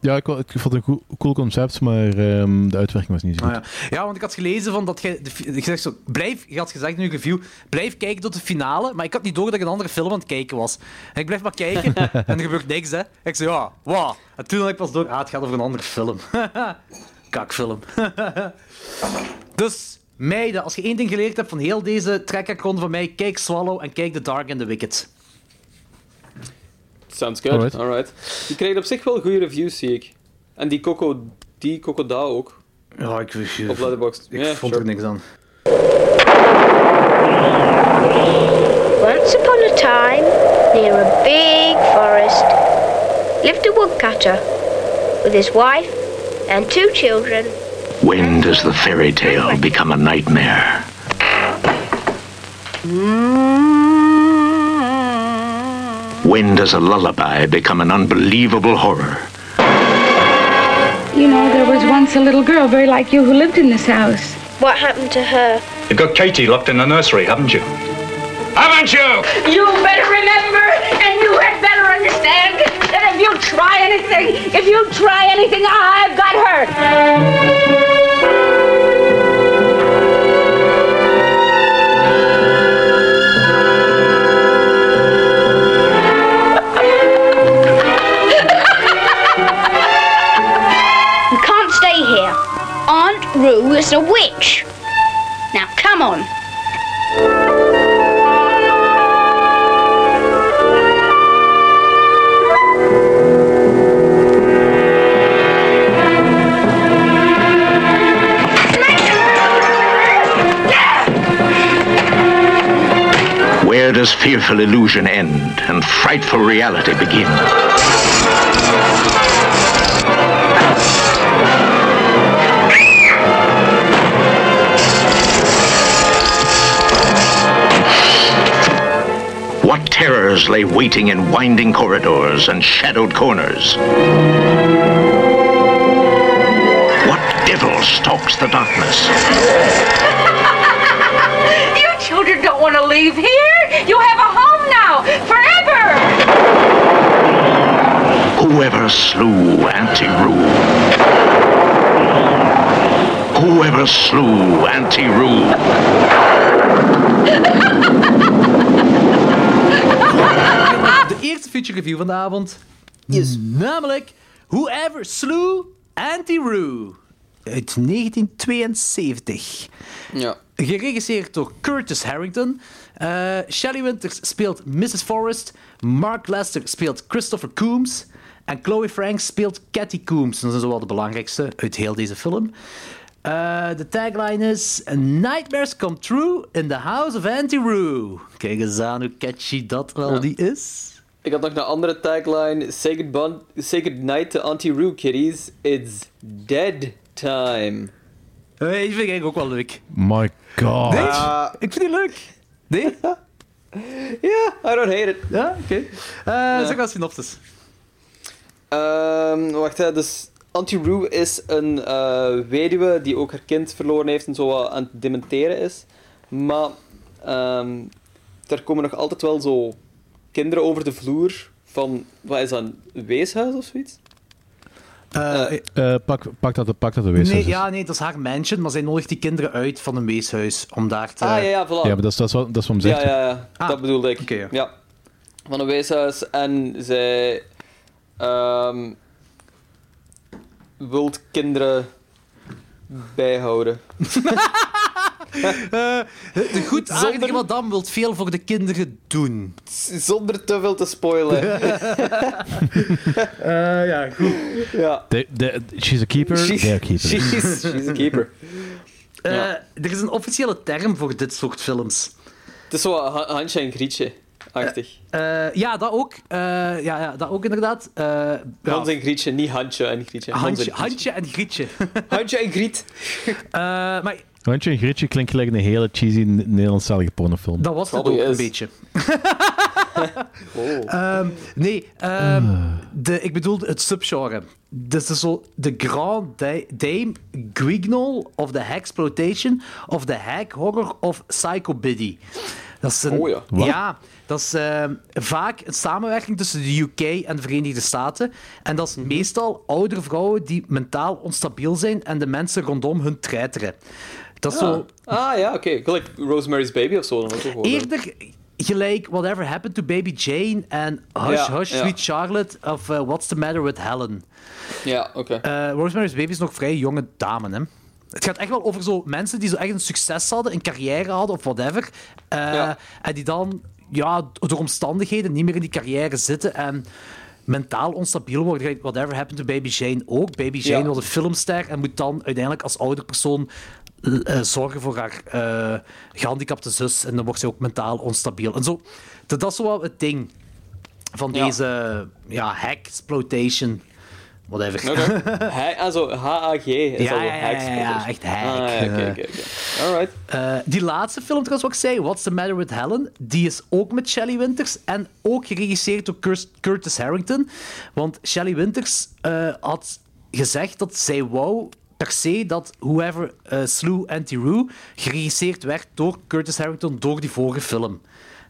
Ja, ik, ik vond het een cool, cool concept, maar ehm, de uitwerking was niet zo goed. Ah, ja. ja, want ik had gelezen van dat fi- je, zegt zo, blijf, je had gezegd in je review, blijf kijken tot de finale. Maar ik had niet door dat ik een andere film aan het kijken was. En ik blijf maar kijken en er gebeurt niks, hè. Ik zei, ja, wow. En toen had ik pas door, ah, het gaat over een andere film. Kakfilm. dus, meiden, als je één ding geleerd hebt van heel deze track van mij, kijk Swallow en kijk The Dark and the Wicked. Sounds good, Alright. alright. Die krijgt op zich wel goede reviews, zie ik. En die Coco, die Coco Da ook. Ja, ik, ik, Op Letterboxd. ik vond sure. er niks aan. Once upon a time, near a big forest, lived a woodcutter with his wife and two children. When does the fairy tale become a nightmare? When does a lullaby become an unbelievable horror? You know, there was once a little girl very like you who lived in this house. What happened to her? You've got Katie locked in the nursery, haven't you? Haven't you? You better remember, and you had better understand, that if you try anything, if you try anything, I've got her. Rue is a witch. Now come on. Where does fearful illusion end and frightful reality begin? Horrors lay waiting in winding corridors and shadowed corners. What devil stalks the darkness? You children don't want to leave here. You have a home now, forever. Whoever slew Auntie Roo? Whoever slew Auntie Roo? De eerste feature review van de avond is namelijk Whoever Slew Auntie Roo uit 1972. Ja. Geregisseerd door Curtis Harrington. Eh, Shelley Winters speelt Mrs. Forrest. Mark Lester speelt Christopher Coombs. En Chloe Franks speelt Cathy Coombs. Dat zijn zowel de belangrijkste uit heel deze film. Eh, de tagline is Nightmares come true in the house of Auntie Roo. Kijk eens aan hoe catchy dat wel Ja. die is. Ik had nog een andere tagline. Say, say goodnight to Auntie Roo, kiddies. It's dead time. Hey, die vind ik ook wel leuk. My god. Nee? Ah. ik vind die leuk. Nee? Ja, I don't hate it. Ja, oké. Eh, Zeg maar synopsis. Ehm, wacht, hè, dus Auntie Roo is een eh, weduwe die ook haar kind verloren heeft en zo wat aan het dementeren is. Maar ehm, er komen nog altijd wel zo kinderen over de vloer van, wat is dat, een weeshuis of zoiets? Eh, Eh, pak, pak dat, pak dat de weeshuis nee, ja, nee, dat is haar mansion, maar zij nodigt die kinderen uit van een weeshuis om daar te... Ah, ja, ja, voilà. Ja, maar dat is, dat is, wat, dat is wat hem Ja, zegt. ja, ja. Ah, dat bedoelde ik. oké, ja. ja. Van een weeshuis en zij ehm wilt kinderen bijhouden. Eh, de goed aardige Zonder- madame wil veel voor de kinderen doen. Zonder te veel te spoilen. Eh, ja, goed. ja. De, de, she's a keeper, She's, they're a keeper. she's, she's a keeper. Eh, Ja. Er is een officiële term voor dit soort films. Het is zo wat Ha- Hansje en Grietje-achtig. Eh, ja, dat ook. Eh, ja, ja, dat ook inderdaad. Eh, ja, Hans en Grietje, niet en Grietje. Handje, en Grietje. handje en Grietje. Handje en Griet. Eh, maar Randje en Grietje klinkt gelijk een hele cheesy Nederlandstalige pornofilm. dat was het ook een beetje. Oh. Ehm, nee, ehm, de, ik bedoel het subgenre. Dit is zo de Grand Da- Dame Guignol of the Hexploitation of the Hack Horror of Psycho Biddy. Dat is een, Oh ja. Wat? ja, dat is ehm, vaak een samenwerking tussen de UK en de Verenigde Staten. En dat is meestal oudere vrouwen die mentaal onstabiel zijn en de mensen rondom hun treiteren. Dat is zo Ah ja, oké. Gelijk Rosemary's Baby of zo. Dan ook. Eerder gelijk Whatever Happened to Baby Jane en Hush Ja, Hush ja. Sweet Charlotte of eh, What's the Matter with Helen. Ja, oké. Eh, Rosemary's Baby is nog vrij jonge dame, hè. Het gaat echt wel over zo mensen die zo echt een succes hadden, een carrière hadden of whatever. eh, Ja. En die dan ja, door omstandigheden niet meer in die carrière zitten en mentaal onstabiel worden. Whatever Happened to Baby Jane ook. Baby Jane Ja. was een filmster en moet dan uiteindelijk als ouder persoon eh, zorgen voor haar eh, gehandicapte zus. En dan wordt ze ook mentaal onstabiel. En zo, dat, dat is wel het ding van Ja. deze ja, hack-exploitation. Whatever. Hij- Also, H-A-G is Ja, al ja, ja, echt hack. Ah, ja, eh. Alright. Die laatste film trouwens, wat ik zei, What's the Matter with Helen, die is ook met Shelley Winters en ook geregisseerd door Cur- Curtis Harrington. Want Shelley Winters eh, had gezegd dat zij wou per se dat Whoever eh, Slew Auntie Roo geregisseerd werd door Curtis Harrington door die vorige film.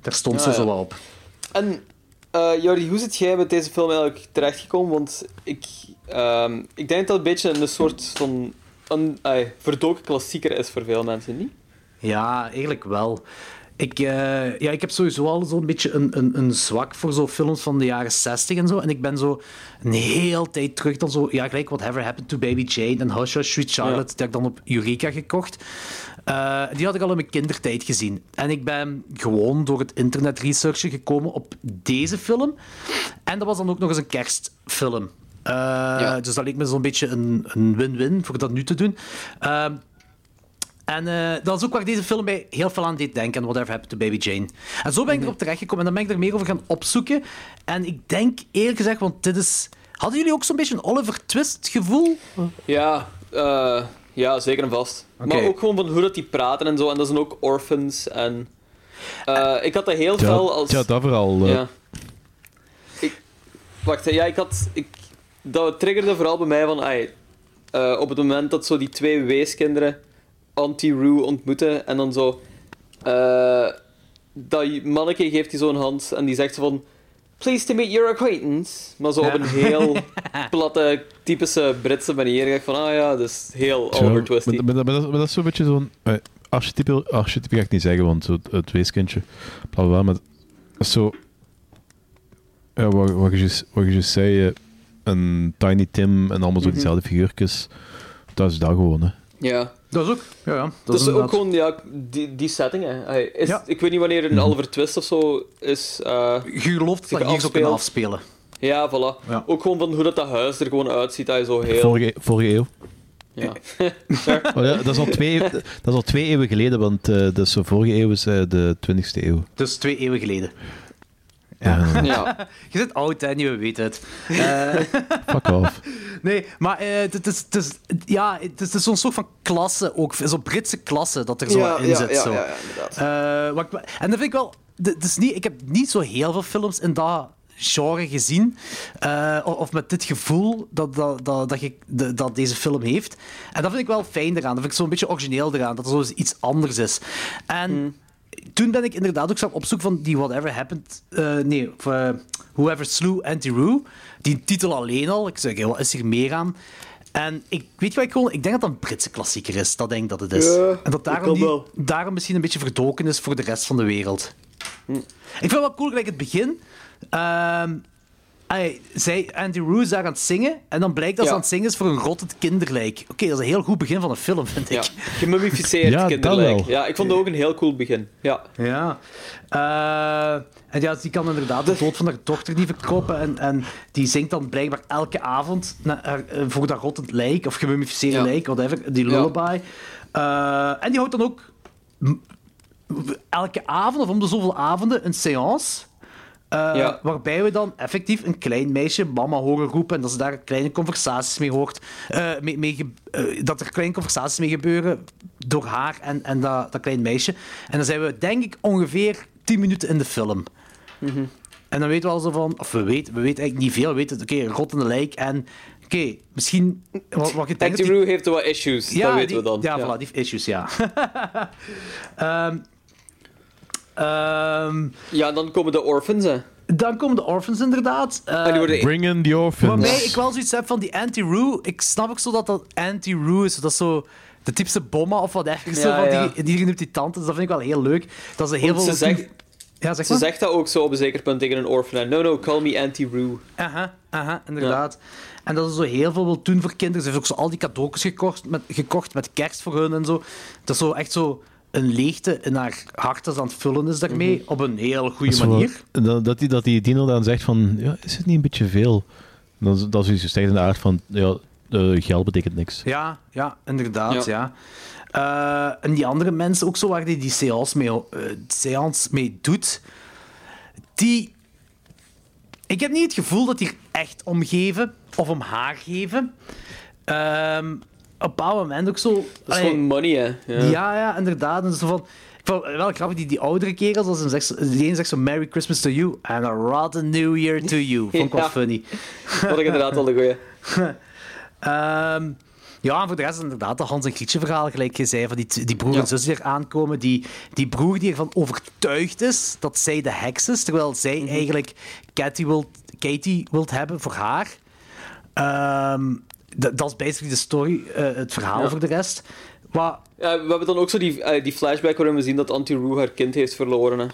Daar stond Ah, ze ja. zo wel op. En, Jordi, hoe zit jij met deze film eigenlijk terechtgekomen? Want ik, ehm, ik denk dat het een beetje een soort van een ai, verdoken klassieker is voor veel mensen, niet? Ja, eigenlijk wel. Ik, eh, ja, ik heb sowieso al zo'n beetje een, een, een zwak voor zo films van de jaren 60 en zo. En ik ben zo een heel tijd terug dan zo... Ja, gelijk Whatever Happened to Baby Jane en Hush Hush Sweet Charlotte, die heb ik dan op Eureka gekocht. Eh, die had ik al in mijn kindertijd gezien. En ik ben gewoon door het internet researchen gekomen op deze film. En dat was dan ook nog eens een kerstfilm. Eh, Dus dat leek me zo'n beetje een een win-win voor dat nu te doen. En eh, dat is ook waar deze film mij heel veel aan deed denken. aan Whatever Happened to Baby Jane. En zo ben ik erop terechtgekomen. En dan ben ik er meer over gaan opzoeken. En ik denk eerlijk gezegd, want dit is... Hadden jullie ook zo'n beetje een Oliver Twist gevoel? Ja, eh, ja zeker en vast. Maar ook gewoon van hoe dat die praten en zo. En dat zijn ook orphans en... Eh, ik had dat heel Ja, fel als... ja, dat vooral. Ja. Ik, wacht, ja, ik had... Ik, dat triggerde vooral bij mij van... eh, op het moment dat zo die twee weeskinderen Auntie Rue ontmoeten en dan zo... eh, dat manneke geeft die zo'n hand en die zegt zo van... Pleased to meet your acquaintance. Maar zo op een heel platte, typische Britse manier. Ik van, ah ja, dat is heel Oliver Twisty. Maar, maar, maar dat, maar dat is zo'n beetje zo'n... eh, archetype, archetype ga ik niet zeggen, want zo het, het weeskindje, bla bla maar dat is zo... Ja, wat, wat, je, wat je zei, eh, een Tiny Tim en allemaal zo Mhm. diezelfde figuurtjes, dat is dat gewoon, hè. Ja. Dat is ook, ja, ja. Dat Dat is ook gewoon ja, die, die setting. Hè. Hij Is, Ja. Ik weet niet wanneer een Oliver Twist of zo is. eh, Je gelooft dat zo kunnen afspeelt. afspelen. Ja, voilà. Ja. Ook gewoon van hoe dat, dat huis er gewoon uitziet. Dat je zo heel. Vorige, vorige eeuw. Ja. Oh ja, dat, is al twee, dat is al twee eeuwen geleden, want eh dat is zo vorige eeuw is eh, de 20ste eeuw. Dus twee eeuwen geleden. Ja. ja. Je zit oud, hè, nu we weten het. Eh, Fuck off. nee, maar eh, het is, ja, het is, zo'n soort van klasse, ook zo'n Britse klasse dat er zo Ja, in ja, zit. ja, zo. ja, ja, inderdaad. Eh, wat ik- en dat vind ik wel... d- Het is niet, ik heb niet zo heel veel films in dat genre gezien. eh, of, met dit gevoel dat, dat, dat, dat, je, de- dat deze film heeft. En dat vind ik wel fijn eraan. Dat vind ik zo'n beetje origineel eraan. Dat er zo iets anders is. En toen ben ik inderdaad ook op zoek van die Whatever Happened... eh, nee, of, eh, Whoever Slew Auntie Roo. Die titel alleen al. Ik zeg, wat is er meer aan? En ik weet wat ik gewoon... Ik denk dat dat een Britse klassieker is. Dat denk ik dat het is. Ja, en dat daarom, die, daarom misschien een beetje verdoken is voor de rest van de wereld. Ik vind het wel cool, gelijk het begin. Ehm ey, zij, Andy Roo is daar aan het zingen. En dan blijkt dat ze Ja. aan het zingen is voor een rottend kinderlijk. Oké, dat is een heel goed begin van een film, vind ik. Ja. Gemummificeerd Ja, kinderlijk. Ja, ik vond het ook een heel cool begin. Ja. Ja. Eh, en ja, die kan inderdaad de dood van haar dochter niet verkroppen. En, en die zingt dan blijkbaar elke avond na- haar- eh, voor dat rottend lijk, of gemummificeerde Ja. lijk, whatever, die lullaby. Eh, en die houdt dan ook elke avond, of om de zoveel avonden, een seance. Eh, Ja. Waarbij we dan effectief een klein meisje mama horen roepen en dat ze daar kleine conversaties mee hoort. eh, mee, eh, dat er kleine conversaties mee gebeuren door haar en, en dat, dat klein meisje. En dan zijn we, denk ik, ongeveer 10 minuten in de film. En dan weten we al zo van, of we weten, we weten eigenlijk niet veel. We weten, oké, een rottende lijk en, oké, misschien, wat, wat denkt... Auntie Roo heeft wat issues, dat weten die- we dan. Ja, voilà, die heeft issues, ja. Ehm, ehm, Ja, en dan komen de orphans, hè. dan komen de orphans inderdaad. Eh, worden... Bring in the orphans. Waarbij ik wel zoiets heb van die anti-Roo. Ik snap ook zo dat dat anti-Roo is. Dat is zo de typische bomma of wat echt. zo Ja, van ja. die, die, die, die tante. Dus dat vind ik wel heel leuk. Dat ze heel Want veel... ze zegt, ja, zeg ze zegt dat ook zo op een zeker punt tegen een orphan. No, no, call me Auntie Roo. Aha, aha, inderdaad. En dat ze zo heel veel wil doen voor kinderen. Ze heeft ook zo al die cadeautjes gekocht met, gekocht met kerst voor hun en zo. Dat is zo echt zo een leegte in haar hart dat aan het vullen is daarmee. Mhm. Op een heel Dat goede wel- manier. Dat, dat, die, dat die dino dan zegt van, ja, is het niet een beetje veel? Dan, is- dat is iets in de aard van, ja, geld betekent niks. Ja, ja, inderdaad, Ja. ja. Eh, en die andere mensen ook zo, waar die die seance mee, eh, seance mee doet, die... Ik heb niet het gevoel dat die er echt om geven, of om haar geven. Ehm, een bepaald moment ook zo... Dat is allee, gewoon money, hè. ja. Ja. ja, inderdaad. En zo van, ik vond wel grappig, die, die oudere kerels, als een zegt, die ene zegt zo Merry Christmas to you and a rotten New Year to you. Vond ik wel Ja. funny. Dat ik inderdaad wel de goeie. Ehm, ja, en voor de rest inderdaad dat Hans en Grietje verhaal, gelijk je zei, van die, die broer Ja. en zus die er aankomen. Die, die broer die ervan overtuigd is dat zij de heks is, terwijl zij Mhm. eigenlijk Katie wilt, Katie wilt hebben voor haar. Ehm, dat, dat is basically de story, eh, het verhaal Ja. voor de rest. Wat, Ja, we hebben dan ook zo die, eh, die flashback waarin we zien dat Auntie Roo haar kind heeft verloren. Hè.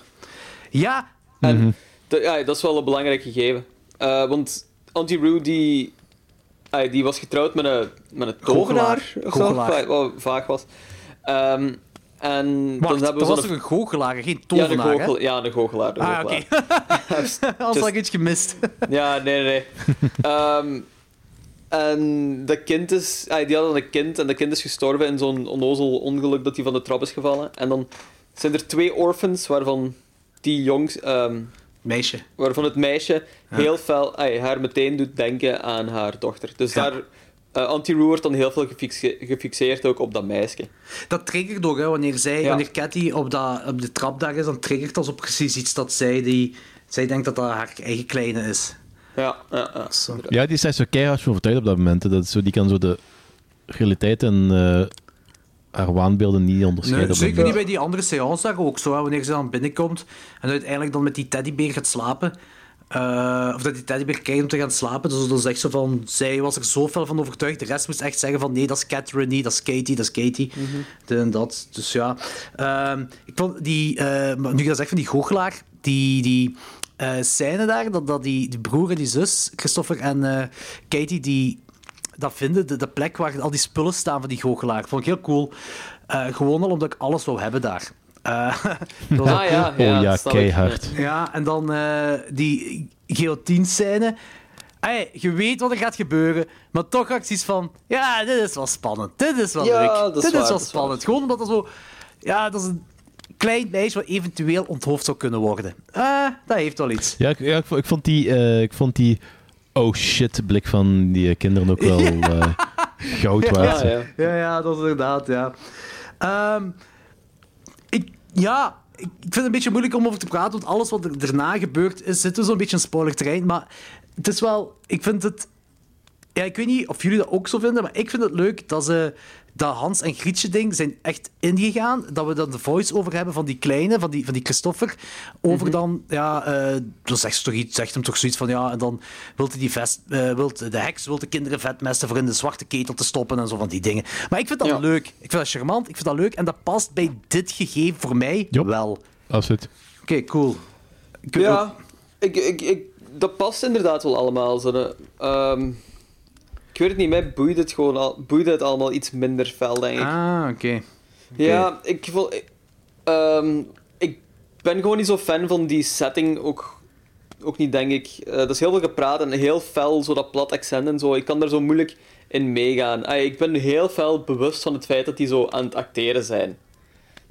ja, En dat- ja, dat is wel een belangrijk gegeven. Eh, want Auntie Roo die, die was getrouwd met een, met een tovenaar. Goochelaar. Of zo, wat- vaak was. Ehm, en wacht, dan hebben we dat was een goochelaar, geen Ja, tovenaar, hè? goochel, ja, de goochelaar. Ah, oké. Anders had ik iets gemist. Ja, nee, nee, nee. Ehm, en dat kind is... ah, die hadden een kind en dat kind is gestorven in zo'n onnozel ongeluk dat hij van de trap is gevallen. En dan zijn er twee orphans waarvan die jongs... ehm, Meisje. waarvan het meisje heel fel... ah, haar meteen doet denken aan haar dochter. Dus Ja. daar eh Auntie Roo wordt dan heel veel gefixe- gefixeerd ook op dat meisje. Dat triggert ook, hè, wanneer, zij, Ja. wanneer Cathy op, dat, op de trap daar is, dan triggert dat zo precies iets dat zij, die, zij denkt dat dat haar eigen kleine is. Ja, ja, ja. Zo. Ja, die is echt zo keihard van overtuigd op dat moment. hè. Dat is zo, die kan zo de realiteit en eh, haar waanbeelden niet onderscheiden. Nee, zeker niet bij die andere seance daar ook zo, hè, wanneer ze dan binnenkomt en uiteindelijk dan met die teddybeer gaat slapen. Eh, of dat die teddybeer krijgt om te gaan slapen. Dus dat is echt zo van, zij was er zo fel van overtuigd. De rest moest echt zeggen van, nee, dat is Catherine niet, dat is Katie, dat is Katie. Dit en dat. Dus ja. Ehm, ik vond die, eh, maar nu je dat zegt van die goochelaar, die, die eh, scène daar, dat, dat die, die broer en die zus, Christopher en eh, Katie, die dat vinden, de, de plek waar al die spullen staan van die goochelaar. Vond ik heel cool. Eh, gewoon al omdat ik alles wou hebben daar. Eh, dat was Ah, ook cool. ja, Oh ja, keihard. Ja, en dan eh, die guillotine-scène. Hey, je weet wat er gaat gebeuren, maar toch zoiets van... Ja, dit is wel spannend. Dit is wel Ja, leuk. is dit waar, is wel dat is spannend. Gewoon omdat dat zo... Ja, dat is een klein meisje wat eventueel onthoofd zou kunnen worden. Ah, dat heeft wel iets. Ja, ik, ja, ik, vond- ik vond die, eh, ik vond die oh shit blik van die kinderen ook wel eh, goud waard. Ja, ja. Ja, ja, dat is inderdaad, ja. Ehm, ik, ja, ik vind het een beetje moeilijk om over te praten, want alles wat er daarna gebeurt, is, zit dus zo'n beetje in spoilerterrein. Maar het is wel, ik vind het... Ja, ik weet niet of jullie dat ook zo vinden, maar ik vind het leuk dat ze dat Hans en Grietje ding zijn echt ingegaan. Dat we dan de voice-over hebben van die kleine, van die, van die Christopher. Over dan, ja, eh dan zegt, ze toch iets, zegt hem toch zoiets van, ja, en dan wilt hij die vest, eh, wilt, de heks wil de kinderen vetmesten voor in de zwarte ketel te stoppen en zo van die dingen. Maar ik vind dat Ja. leuk. Ik vind dat charmant, ik vind dat leuk en dat past bij dit gegeven voor mij Jop. wel. Oké, Absoluut. cool. Ik weet ook- Ja, ik, ik, ik, dat past inderdaad wel allemaal. Zo, hè. Ik weet het niet, mij boeide het gewoon al, boeide het allemaal iets minder fel, denk ik. Ah, oké. Ja, ik, voel, ik, ehm, ik ben gewoon niet zo fan van die setting, ook, ook niet, denk ik. Eh dat is heel veel gepraat en heel fel, zo dat plat accent en zo. Ik kan daar zo moeilijk in meegaan. Ah, ik ben heel fel bewust van het feit dat die zo aan het acteren zijn.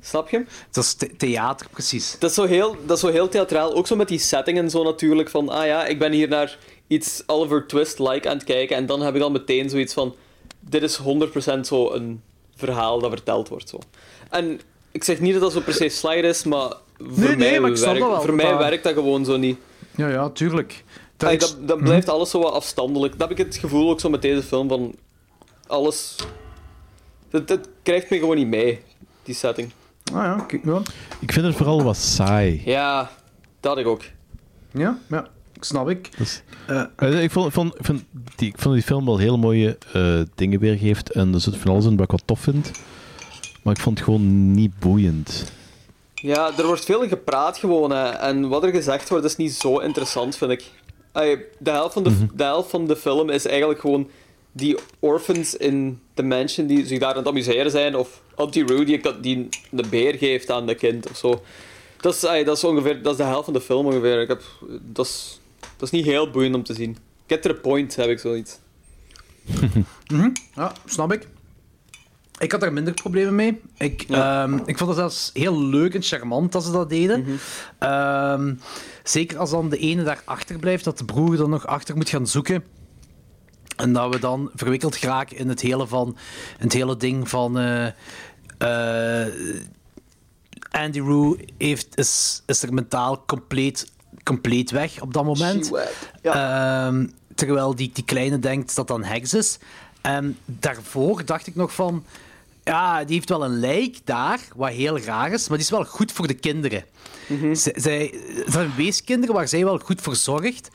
Snap je? Dat is the- theater, precies. Dat is, zo heel, dat is zo heel theatraal. Ook zo met die setting en zo natuurlijk. Van, ah ja, ik ben hier naar iets Oliver Twist-like aan het kijken. En dan heb ik al meteen zoiets van... Dit is 100% zo een verhaal dat verteld wordt. Zo. En ik zeg niet dat dat zo per se slide is, maar voor, Nee, nee, mij, maar ik snap werkt, dat wel, voor mij dat- werkt dat gewoon zo niet. Ja, ja, tuurlijk. Dat Ay, dat, dat blijft alles zo wat afstandelijk. Dat heb ik het gevoel ook zo met deze film van... Alles... Het, het krijgt me gewoon niet mee, die setting. Ah ja. Ik vind het vooral wat saai. Ja, dat had ik ook. Ja, ja, snap ik. Dus, Eh, ik, vond, ik, vond, die, ik vond dat die film wel heel mooie eh, dingen weergeeft. En er zit van alles in wat ik wat tof vind. Maar ik vond het gewoon niet boeiend. Ja, er wordt veel gepraat gewoon. Hè. En wat er gezegd wordt is niet zo interessant, vind ik. Ay, de, helft van de, de helft van de film is eigenlijk gewoon die orphans in the mansion die zich daar aan het amuseren zijn. Of Auntie Roo die, die een beer geeft aan de kind of zo. Dat is, ay, dat is ongeveer dat is de helft van de film ongeveer. Ik heb, dat, is, dat is niet heel boeiend om te zien. Get to the point, heb ik zoiets. Ja, snap ik. Ik had daar minder problemen mee. Ik, ehm, ik vond het zelfs heel leuk en charmant dat ze dat deden. Ehm, zeker als dan de ene daar achter blijft, dat de broer dan nog achter moet gaan zoeken. En dat we dan verwikkeld geraken in het hele, van, het hele ding van... eh, eh, Andy Roo heeft, is, is er mentaal compleet, compleet weg op dat moment. Ehm, terwijl die, die kleine denkt dat dat een heks is. En daarvoor dacht ik nog van... Ja, die heeft wel een lijk daar, wat heel raar is, maar die is wel goed voor de kinderen. Zij, zij, het zijn weeskinderen waar zij wel goed voor zorgt.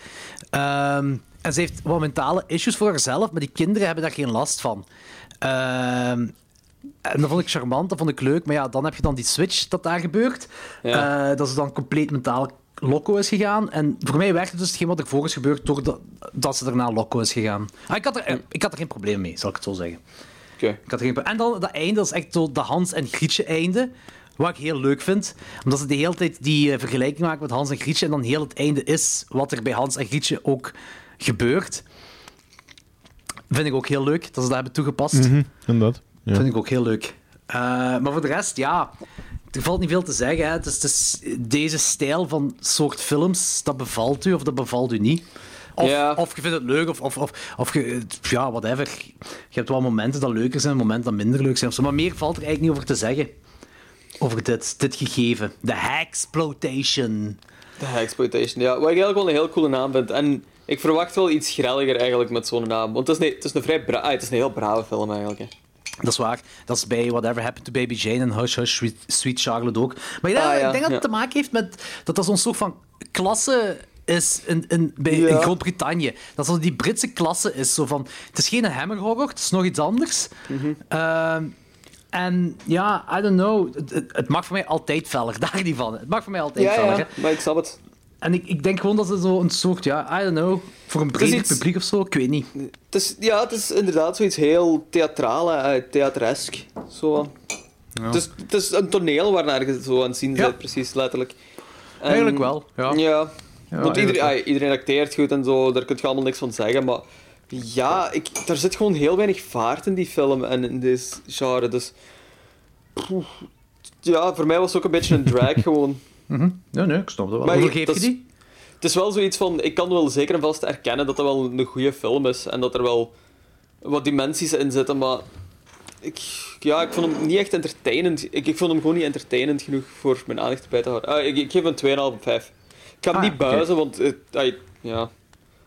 Ehm, en ze heeft wat mentale issues voor haarzelf, maar die kinderen hebben daar geen last van. Ehm, en dat vond ik charmant, dat vond ik leuk. Maar ja, dan heb je dan die switch dat daar gebeurt. Ja. Eh, dat ze dan compleet mentaal loco is gegaan. En voor mij werkte dus hetgeen wat ervoor is gebeurd, doordat dat ze daarna loco is gegaan. Ah, ik, had er, ik had er geen probleem mee, zal ik het zo zeggen. Oké. Ik had er geen en dan dat einde, dat is echt zo de Hans en Grietje einde. Wat ik heel leuk vind. Omdat ze de hele tijd die eh, vergelijking maken met Hans en Grietje. En dan heel het einde is wat er bij Hans en Grietje ook gebeurt. Vind ik ook heel leuk Er valt niet veel te zeggen. Hè. Deze stijl van soort films, dat bevalt u of dat bevalt u niet. Of, Ja. of je vindt het leuk, of, of, of, of je, ja, whatever. Je hebt wel momenten dat leuker zijn, momenten dat minder leuk zijn. Of zo. Maar meer valt er eigenlijk niet over te zeggen. Over dit, dit gegeven. De Hexploitation. De Exploitation, ja. Wat ik eigenlijk wel een heel coole naam vind. En ik verwacht wel iets grelliger eigenlijk met zo'n naam. Want het is, een, het is een vrij bra ah, het is een heel brave film eigenlijk. Hè. Dat is waar. Dat is bij Whatever Happened to Baby Jane en Hush Hush Sweet, Sweet Charlotte ook. Maar ik denk, Ah, ja, ik denk dat het ja. te maken heeft met dat dat zo'n soort van klasse is in, in, bij, Ja. in Groot-Brittannië. Dat zo die Britse klasse is. Zo van, het is geen hammer horror, het is nog iets anders. Mhm. Ehm, en ja, I don't know. Het, het- mag voor mij altijd feller, daar niet van. Het mag voor mij altijd Ja, feller. ja, maar ik snap het. En ik, ik denk gewoon dat ze zo een soort, ja, I don't know, voor een breder iets- publiek of zo, ik weet niet. Het is, ja, het is inderdaad zoiets heel theatraal, hè, eh, theatresk. Zo. Het, is, het is een toneel waarnaar je zo aan het zien Ja. bent, precies, letterlijk. En- Eigenlijk wel, ja. Ja. Want iedereen, ah, iedereen acteert goed en zo, daar kun je allemaal niks van zeggen, maar ja, ik, er zit gewoon heel weinig vaart in die film en in deze genre, dus... Poeh. Ja, voor mij was het ook een beetje een drag gewoon. Mhm. Nee, nee, ik snap dat wel. Maar Hoeveel ik- geef je dat is- die? Het is wel zoiets van, ik kan wel zeker en vast erkennen dat dat wel een goede film is en dat er wel wat dimensies in zitten, maar ik, ja, ik vond hem niet echt entertainend. Ik, ik vond hem gewoon niet entertainend genoeg voor mijn aandacht erbij te houden. Ah, ik, ik geef hem 2,5 op 5. Ik ga hem Ah, niet buizen, want, ja.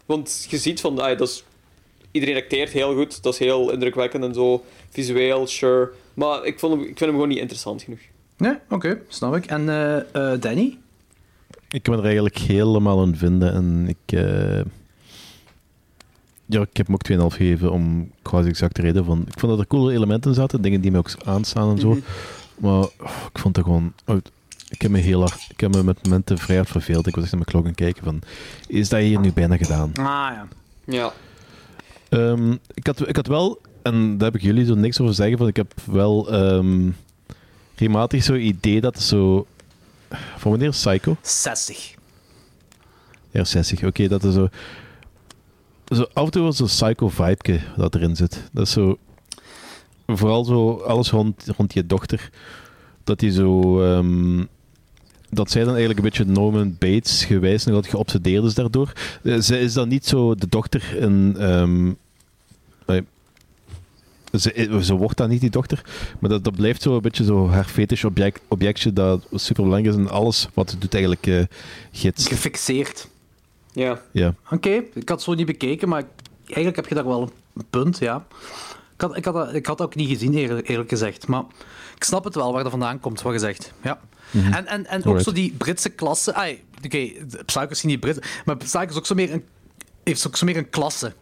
want je ziet van, dat is, iedereen acteert heel goed, dat is heel indrukwekkend en zo, visueel, sure. Maar ik, vond hem, ik vind hem gewoon niet interessant genoeg. Nee, oké, snap ik. En eh, eh, Danny? Ik kan me er eigenlijk helemaal in vinden. En ik, eh, ja, ik heb hem ook 2,5 gegeven om quasi exacte reden van. Ik vond dat er coole elementen zaten, dingen die me ook aanstaan en zo. Mhm. Maar oh, ik vond het gewoon. oh, ik heb me heel hard, ik heb me met momenten vrij hard verveeld. Ik was echt naar mijn klok aan het kijken van, is dat hier nu bijna gedaan? Ah ja. Ja. Ehm, ik, had, ik had wel, en daar heb ik jullie zo niks over zeggen, van ik heb wel ehm regelmatig zo'n idee dat zo... Van wanneer is Psycho? 60. Ja, 60. Oké, dat is zo... zo... Af en toe wel zo'n psycho-vibe dat erin zit. Dat is zo... Vooral zo alles rond, rond je dochter. Dat die zo... ehm, dat zij dan eigenlijk een beetje Norman Bates gewijs nog wat geobsedeerd is daardoor. Eh, Zij is dan niet zo de dochter in... nee. Ze, ze wordt dan niet die dochter, maar dat, dat blijft zo een beetje zo haar fetish object, objectje dat super belangrijk is en alles wat ze doet eigenlijk eh gids. Gefixeerd. Ja. Ja. Oké, ik had het zo niet bekeken, maar eigenlijk heb je daar wel een punt, ja. Ik had, ik had, dat, ik had dat ook niet gezien, eerlijk, eerlijk gezegd. Maar ik snap het wel waar dat vandaan komt, wat je zegt. Ja. Mhm. En, en, en ook zo die Britse klasse. Oké, de Psycho is niet Brits, maar Psycho is ook zo meer een, heeft ook zo meer een klasse.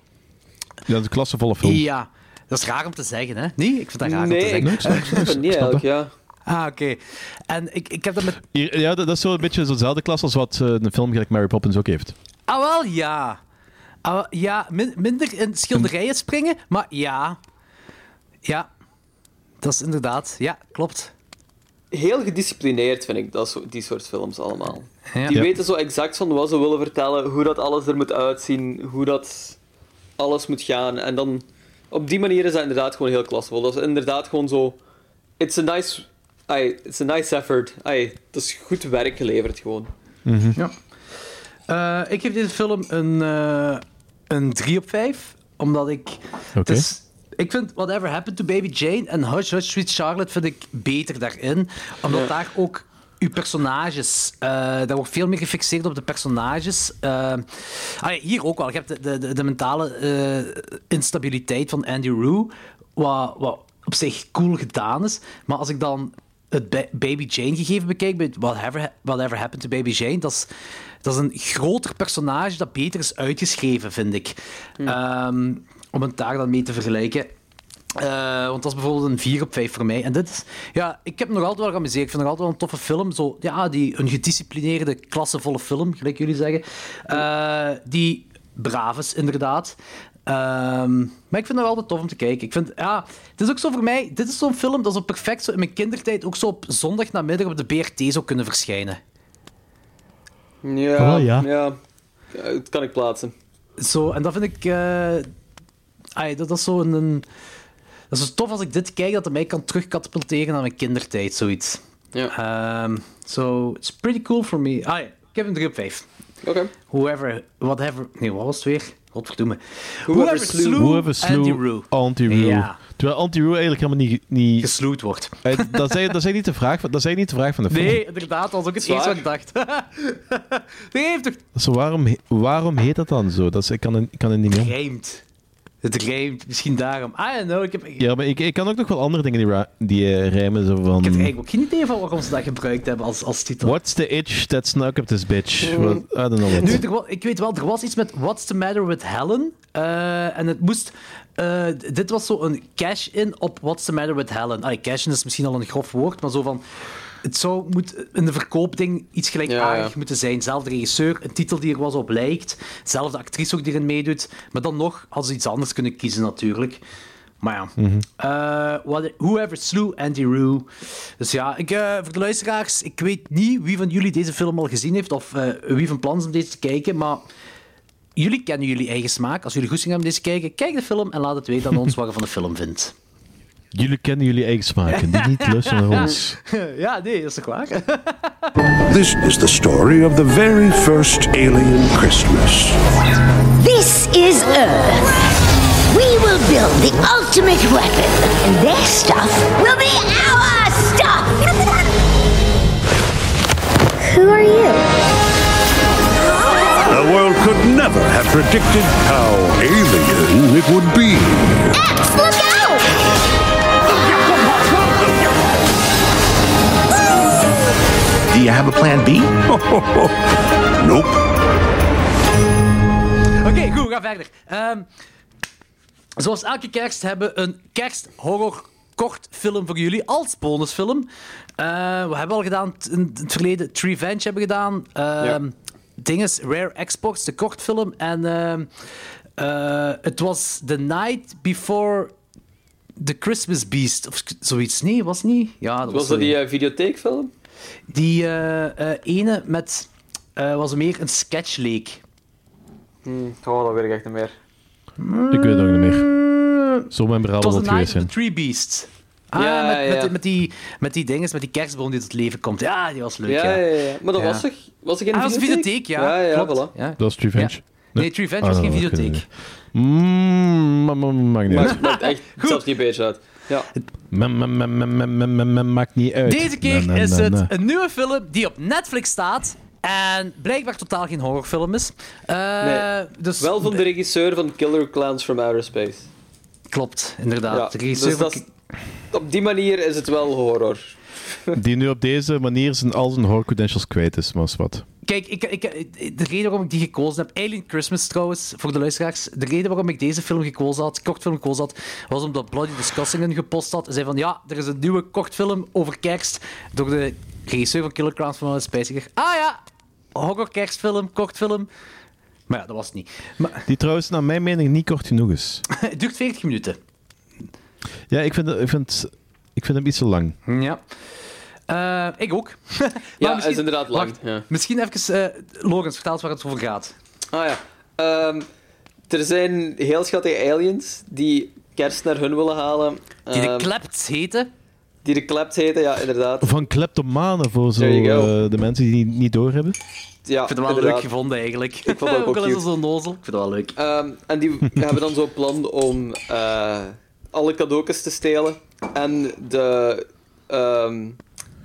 Ja, een klassevolle film. Ja, dat is raar om te zeggen, hè? Nee, ik vind dat raar om Nee, te zeggen. ik snap het niet eigenlijk, ja. Ah, oké. En ik, ik heb dat met... Hier- Ja, dat, dat is zo een beetje zo'nzelfde klas als wat eh, een film gelijk Mary Poppins ook heeft. Ah, wel, ja. Ah, wel, ja, min- minder in schilderijen springen, maar ja. Ja, dat is inderdaad... Ja, klopt. Heel gedisciplineerd vind ik dat zo, die soort films allemaal. Ja. Die Ja. weten zo exact van wat ze willen vertellen, hoe dat alles er moet uitzien, hoe dat alles moet gaan. En dan op die manier is dat inderdaad gewoon heel klassevol. Dat is inderdaad gewoon zo. It's a nice, ai, it's a nice effort. Dat is goed werk geleverd gewoon. Ja. Eh, ik geef deze film een, eh, een 3 op 5, omdat ik... het Oké. is- ik vind Whatever Happened to Baby Jane en Hush Hush Sweet Charlotte vind ik beter daarin, omdat Ja. daar ook uw personages, eh daar wordt veel meer gefixeerd op de personages. Eh, ah hier ook wel. Je hebt de, de, de, mentale eh, instabiliteit van Andy Rue, wat, wat op zich cool gedaan is. Maar als ik dan het Ba- Baby Jane gegeven bekijk, bij Whatever, Whatever Happened to Baby Jane, dat is, dat is een groter personage dat beter is uitgeschreven, vind ik. Ehm, om het daar dan mee te vergelijken. Eh, want dat is bijvoorbeeld een 4 op 5 voor mij. En dit is, ja, ik heb me nog altijd wel geamuseerd. Ik vind het nog altijd wel een toffe film. Zo, ja, die, een gedisciplineerde, klassevolle film, gelijk jullie zeggen. Eh, die braaf is, inderdaad. Ehm, maar ik vind het wel altijd tof om te kijken. Ik vind, ja, het is ook zo voor mij, dit is zo'n film dat zo perfect zo in mijn kindertijd ook zo op zondagnamiddag op de BRT zou kunnen verschijnen. Ja, Oh, ja. ja. Dat kan ik plaatsen. Zo, en dat vind ik. eh, ai, dat, dat is zo een, een- Dat is tof als ik dit kijk, dat het mij kan terugkatapulteren naar mijn kindertijd, zoiets. Ja. Ehm, so, it's pretty cool for me. Ah ja, ik heb een 3 op 5. Oké. Whoever, whatever... Nee, wat was het weer? Godverdomme. Whoever slew- Whoever slew Anti-Roo. Anti-Roo. Ja. Terwijl Anti-Roo eigenlijk helemaal niet... niet Gesloed wordt. Eh, dat, is, dat, is niet de vraag, van- dat is niet de vraag van de film. Nee, inderdaad, dat was ook het eerste wat ik dacht. nee, heeft toch... Zo, waarom, he- waarom heet dat dan zo? Dat is, ik, kan ik kan er niet meer. Rijmt. Het rijmt, misschien daarom. I don't know, ik heb... Ja, maar ik, ik kan ook nog wel andere dingen die, die eh, rijmen. Zo van, Ik heb eigenlijk ook geen idee van waarom ze dat gebruikt hebben als, als titel. What's the itch that snuck up this bitch? What, I don't know what. Nu, er wa- ik weet wel, er was iets met What's the Matter with Helen. Eh, en het moest... eh, dit was zo een cash-in op What's the Matter with Helen. Allee, cash-in is misschien al een grof woord, maar zo van... Het zou moet in de verkoopding iets gelijkaardig Ja, ja. moeten zijn. Zelfde regisseur, een titel die er was op lijkt. Zelfde actrice ook die erin meedoet. Maar dan nog, als ze iets anders kunnen kiezen natuurlijk. Maar ja. What- whoever slew Andy Roo. Dus ja, ik, eh, voor de luisteraars, ik weet niet wie van jullie deze film al gezien heeft of eh, wie van plan is om deze te kijken, maar jullie kennen jullie eigen smaak. Als jullie goesting hebben om deze te kijken, kijk de film en laat het weten aan ons wat je van de film vindt. Jullie kennen jullie eigen smaken, die niet luisteren naar ons. ja, nee, dat is toch waar? This is the story of the very first alien Christmas. This is Earth. We will build the ultimate weapon, and their stuff will be our stuff. Who are you? The world could never have predicted how alien it would be. Do you have a plan B? nope. Oké, goed, we gaan verder. Ehm, zoals elke kerst hebben we een kersthorror kortfilm voor jullie als bonusfilm. Eh, we hebben al gedaan in het verleden Revenge hebben gedaan. Ehm Dinges, Rare Exports, de kortfilm. En ehm, eh, het was The Night Before The Christmas Beast. Of zoiets. Nee, was het niet? Ja, dat was, Was dat zo. die eh, videotheekfilm? Die eh, eh, ene met... eh, was meer een sketch leek. Hmm, oh, dat weet ik echt niet meer. Ik weet het ook niet meer. Zo Het memorabel was The het Night geweest of zijn. the Three Beasts. Ah, Ja, met, ja. Met, met, die, met die dinges, met die kerstboom die tot leven komt. Ja, die was leuk. Ja, Ja, ja, ja. Maar dat Ja. was toch... Was er geen Ah, dat was een videotheek? videotheek, ja. Ja, ja, klopt. voilà. Ja. Dat was Revenge. Ja. Nee, Revenge was Ah, geen dat weet ik videotheek. niet. Mm, ma- ma- Maakt niet uit. Maakt, echt zelfs niet een beetje uit. Ja. Ma- ma- ma- ma- ma- ma- ma- ma- Maakt niet uit. Deze keer Na, na, is het na. een nieuwe film die op Netflix staat. En blijkbaar totaal geen horrorfilm is. Eh, Nee. dus Wel van de regisseur van Killer Clowns from Outer Space. Klopt, inderdaad. Ja, de regisseur dus van- op die manier is het wel horror. Die nu op deze manier zijn al zijn horror credentials kwijt is, maar is wat. Kijk, ik, ik, de reden waarom ik die gekozen heb, Alien Christmas trouwens, voor de luisteraars, de reden waarom ik deze film gekozen had, kortfilm gekozen had, was omdat Bloody Discussingen gepost had. En zei van, ja, er is een nieuwe kortfilm over kerst door de regisseur van Killer Clowns van dacht, ah ja, horror kerstfilm, kortfilm. Maar ja, dat was het niet. Maar, Die trouwens, naar mijn mening, niet kort genoeg is. het duurt 40 minuten. Ja, ik vind, ik vind, ik vind hem iets te lang. Ja. Eh, ik ook. Ja, is inderdaad lang, Wacht, ja. Misschien even, eh Logans, vertel eens waar het over gaat. Ah ja. Ehm, er zijn heel schattige aliens die kerst naar hun willen halen. Die de Ehm, Klepts heten. Die de Klept heten, ja, inderdaad. Van kleptomanen voor zo, eh, de mensen die niet doorhebben. Ja, ik vind het wel inderdaad. leuk gevonden, eigenlijk. Ik vond het ook ook al is cute. het zo nozel. Ik vind het wel leuk. Ehm, en die hebben dan zo'n plan om eh, alle cadeautjes te stelen en de ehm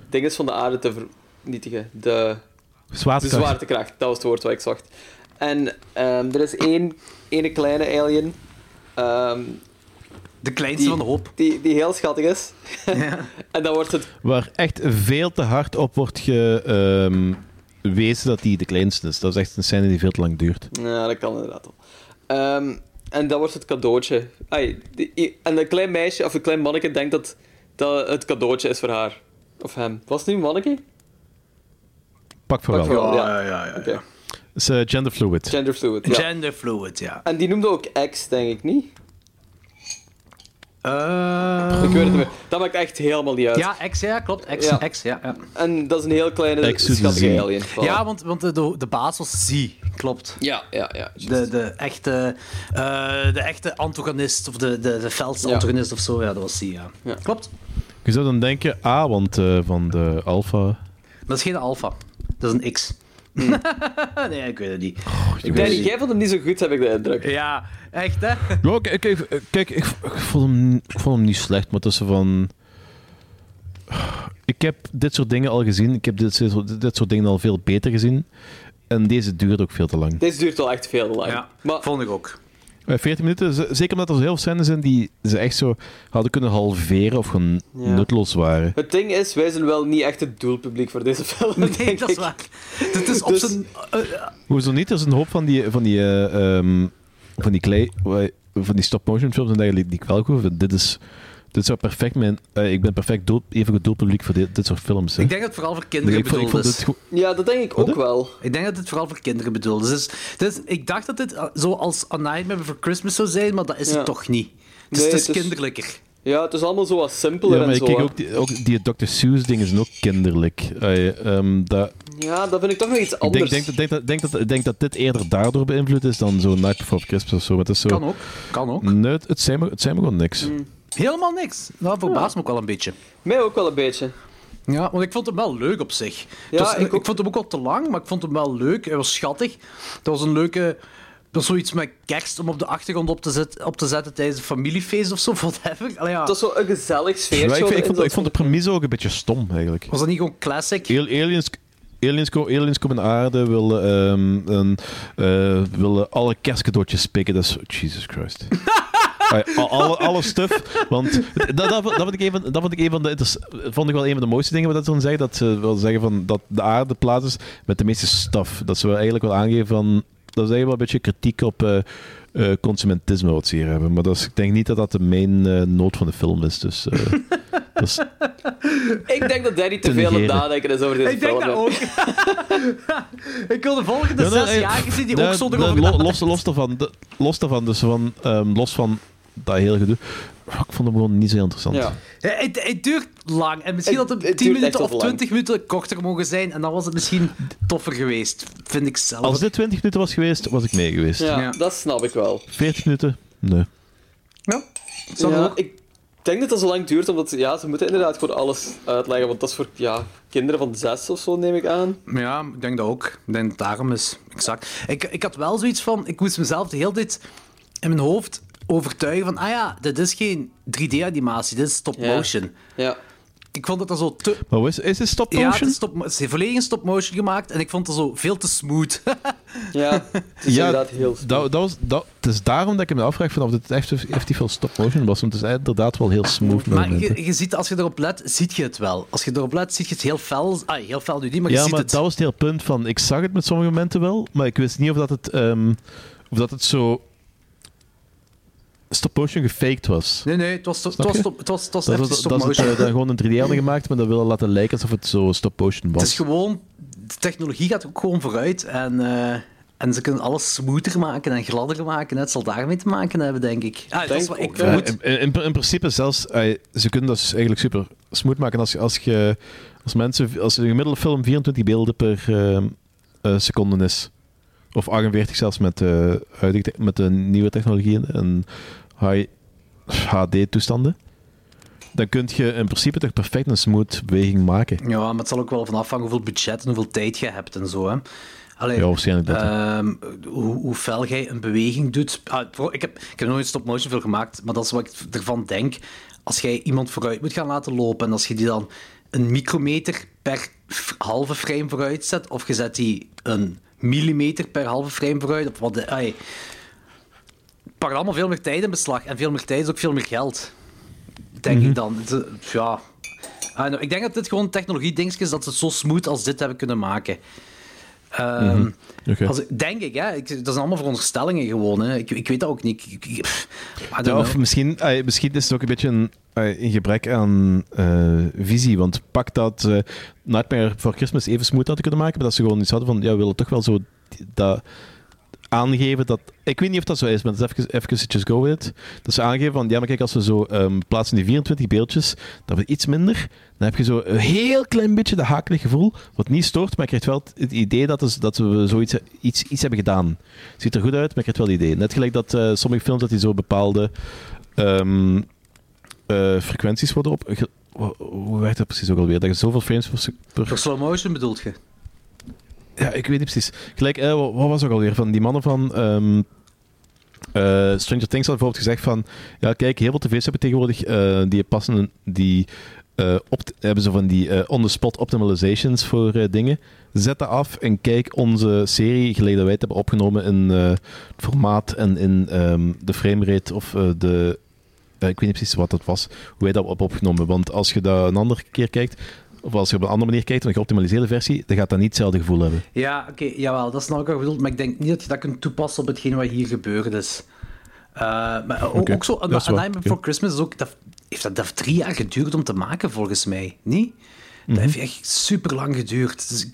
dinges van de aarde te vernietigen. De, de Zwaartekracht. zwaartekracht, dat was het woord wat ik zocht. En ehm, er is één ene kleine alien. ehm, de kleinste die, van de hoop. Die, die heel schattig is. en dan wordt het Waar echt veel te hard op wordt gewezen dat die de kleinste is. Dat is echt een scène die veel te lang duurt. Ja, dat kan inderdaad wel. Ehm, en dat wordt het cadeautje. Ai, die- en een klein meisje, of een klein manneke, denkt dat dat het cadeautje is voor haar. Of hem. Was het nu een manneke? Pak voor Pak wel. ja. ja, ja. Oké. is eh, genderfluid. Genderfluid, ja. Genderfluid, ja. En die noemde ook X, denk ik, niet? Eh, Ik weet het niet meer. Dat maakt echt helemaal niet uit. Ja, X, ja, klopt. X, Ja. X, ja. ja. En dat is een heel kleine, schattige alien. Voilà. Ja, want, want de, de, baas was Z, klopt. Ja, ja, ja. De, de, echte, eh, de echte antagonist, of de, de, de felste Ja. antagonist of zo, ja, dat was Z, ja. Ja. Klopt. Je zou dan denken, ah, want eh, van de alpha... Maar dat is geen alpha. Dat is een X. nee, ik weet het niet. Ik Danny, jij vond hem niet zo goed, heb ik de indruk. Ja, echt hè? Ja, kijk, kijk, kijk ik, ik, vond hem, ik vond hem niet slecht, maar tussen van... Ik heb dit soort dingen al gezien. Ik heb dit, soort- dit soort dingen al veel beter gezien. En deze duurt ook veel te lang. Deze duurt wel echt veel te lang. Ja, Maar vond ik ook. Eh, 14 minuten, z- zeker omdat er zo heel veel scènes zijn die ze echt zo hadden kunnen halveren of gewoon Ja. nutteloos waren. het ding is, wij zijn wel niet echt het doelpubliek voor deze film. Nee, denk dat is waar. Het is op Dus- zijn... eh, Hoezo niet? Er is een hoop van die, van die, eh, ehm, van die, klei, van die stop-motion films en dergelijke die ik wel goed vind. Dit is, dit zou perfect mijn... eh, ik ben perfect doel, even goed doelpubliek voor dit, dit soort films. Hè. ik denk dat het vooral voor kinderen ik, ik bedoeld is. Ja, dat denk ik Wat, ook wel. Ik denk dat het vooral voor kinderen bedoeld is. Dus, dus ik dacht dat dit eh, zo als A Nightmare Before Christmas zou zijn, maar dat is Ja. het toch niet. Dus Nee, het is het is- kinderlijker. Ja, het is allemaal zo wat simpeler Ja, maar en ik zo. kijk ook die, ook die Dr. Seuss dingen zijn ook kinderlijk. Eh, ehm, dat, Ja, dat vind ik toch nog iets ik anders. denk, denk, denk, dat, denk, dat, denk dat dit eerder daardoor beïnvloed is dan zo Night Before Christmas of zo. Maar het is zo, Kan ook. Kan ook. Nee, het, het, zijn me, het zijn me gewoon niks. Mm. Helemaal niks. Nou, verbaast me ook wel een beetje. Mij ook wel een beetje. Ja, want ik vond hem wel leuk op zich. Ja, Dus, ik ik, vond hem ook al te lang, maar ik vond hem wel leuk. Hij was schattig. Dat was een leuke... Dat was zoiets met kerst om op de achtergrond op te, zet, op te zetten tijdens een familiefeest of zo, whatever. Allee, ja. Het was zo een gezellig Ja, sfeertje. ik, vind- ik, vond, dat- ik vond de premisse ook een beetje stom, eigenlijk. Was dat niet gewoon classic? Al- Aliens, aliens, ko- aliens komen naar aarde, willen, ehm, een, eh, willen alle kerstcadeautjes pikken. Dat is... Jesus Christ. Alle, alle stuff. Want dat, dat, dat, vond ik een van, dat vond ik een van de, vond ik wel een van de mooiste dingen wat dat ze zeggen. Dat ze wel zeggen van, dat de aarde de plaats is met de meeste stuff. Dat ze wel eigenlijk wel aangeven van... Dat is eigenlijk wel een beetje kritiek op eh, eh, consumentisme wat ze hier hebben. Maar dat is, ik denk niet dat dat de main eh, nood van de film is. Dus, eh, dat is Ik denk dat Danny te Te veel aan negeren. nadenken is over deze Ik denk film. dat hè. ook. ik wil de volgende Ja, zes jaar zien die ook zonder lo- nadenken. los, los, daarvan, de- los daarvan, dus van, ehm, los van dat hele gedoe. Ik vond hem gewoon niet zo interessant. Ja. Ja, het, het duurt lang. En misschien Het- had het het 10 duurt minuten of wel lang. 20 minuten korter mogen zijn. En dan was het misschien toffer geweest. Vind ik zelf. Als dit 20 minuten was geweest, was ik mee geweest. Ja, Ja. dat snap ik wel. 40 minuten? Nee. Ja, ik denk dat dat zo lang duurt, omdat ja, ze moeten inderdaad gewoon alles uitleggen. Want dat is voor ja, kinderen van zes of zo, neem ik aan. Ja, ik denk dat ook. Ik denk dat het daarom is. Exact. Ik, ik had wel zoiets van... Ik moest mezelf de hele tijd in mijn hoofd overtuigen van... Ah ja, dit is geen 3D-animatie, dit is stop-motion. Ja. Ik vond dat dat zo te... Maar is, is het stop Ja, het is, stop, het is volledig in stop-motion gemaakt. En ik vond het zo veel te smooth. Ja, het is inderdaad heel smooth. dat, dat was, dat, het is daarom dat ik me afvraag van of dit echt effectief veel stop motion was. Want het is inderdaad wel heel smooth. Maar je, je ziet, als je erop let, ziet je het wel. Als je erop let, zie je het heel fel. Ah, heel fel nu niet, maar je ja, ziet maar het. dat was het hele punt van... Ik zag het met sommige momenten wel, maar ik wist niet of dat het, ehm, of dat het zo... Stop-motion gefaked was. Nee, nee, het was, het was, stop, het was, het was Dat, dat, stop motion. gewoon een 3D hadden gemaakt, maar dat willen laten lijken alsof het zo stop-motion was. Het is gewoon, de technologie gaat ook gewoon vooruit en, eh, en ze kunnen alles smoother maken en gladder maken. Het zal daarmee te maken hebben, denk ik. Ah, dat is wat ik Ja, in, in, in principe zelfs, ze kunnen dat dus eigenlijk super smooth maken als, je- als je als mensen, als een gemiddelde film 24 beelden per eh, eh, seconde is. Of 48 zelfs met, eh, huidige te- met de nieuwe technologieën en high HD-toestanden. Dan kun je in principe toch perfect een smooth beweging maken. Ja, maar het zal ook wel van afhangen hoeveel budget en hoeveel tijd je hebt en zo. Hè. Allee, Ja, waarschijnlijk dat, ehm, hoe, hoe fel jij een beweging doet. Ah, ik, heb, ik heb nooit stop-motion film gemaakt, maar dat is wat ik ervan denk. Als jij iemand vooruit moet gaan laten lopen en als je die dan een micrometer per halve frame vooruit zet, of je zet die een millimeter per halve frame vooruit, of wat de, allee, pakt allemaal veel meer tijd in beslag. En veel meer tijd is ook veel meer geld. Denk ik dan. Het, eh, Ja. Don't know. Ik denk dat dit gewoon technologie-dingetjes is dat ze het zo smooth als dit hebben kunnen maken. Ehm, Mhm. Als, denk ik, hè. Ik, dat zijn allemaal veronderstellingen gewoon. Hè. Ik, ik weet dat ook niet. Ik, ik, Ja, of misschien, misschien is het ook een beetje een, een gebrek aan eh, visie. Want pak dat eh Nightmare voor Christmas even smooth hadden kunnen maken, maar dat ze gewoon iets hadden van, ja, we willen toch wel zo dat aangeven dat... Ik weet niet of dat zo is, maar dat is even, even go with it. Dat ze aangeven van, ja, maar kijk, als we zo ehm, plaatsen die 24 beeldjes, dan wordt iets minder. Dan heb je zo een heel klein beetje dat hakelig gevoel, wat niet stoort, maar je krijgt wel het idee dat, dat we zoiets iets, iets hebben gedaan. Ziet er goed uit, maar je krijgt wel het idee. Net gelijk dat eh, sommige films dat die zo bepaalde ehm, eh, frequenties worden op... Hoe werkt dat precies ook alweer? Dat je zoveel frames per Voor slow motion bedoelt je? Ja, ik weet niet precies. Gelijk, eh, wat, was ook alweer van die mannen van. ehm, eh, Stranger Things had bijvoorbeeld gezegd van. Ja, kijk, heel veel tv's hebben tegenwoordig. eh, die passen. Die. hebben ze van die on-the-spot optimizations voor dingen. Zet dat af en kijk onze serie, dat wij het hebben opgenomen in het formaat en in ehm, de framerate of de. ik weet niet precies wat dat was, hoe wij dat hebben opgenomen. Want als je dat een andere keer kijkt, of als je op een andere manier kijkt, een geoptimaliseerde versie, dan gaat dat niet hetzelfde gevoel hebben. Ja, oké, jawel, dat snap ik wel bedoeld, maar ik denk niet dat je dat kunt toepassen op hetgeen wat hier gebeurd is. Eh, maar ook, zo, A oké. Before Christmas is ook, dat, heeft dat, drie jaar geduurd om te maken, volgens mij. Niet? Dat Mhm. heeft echt super lang geduurd. Dus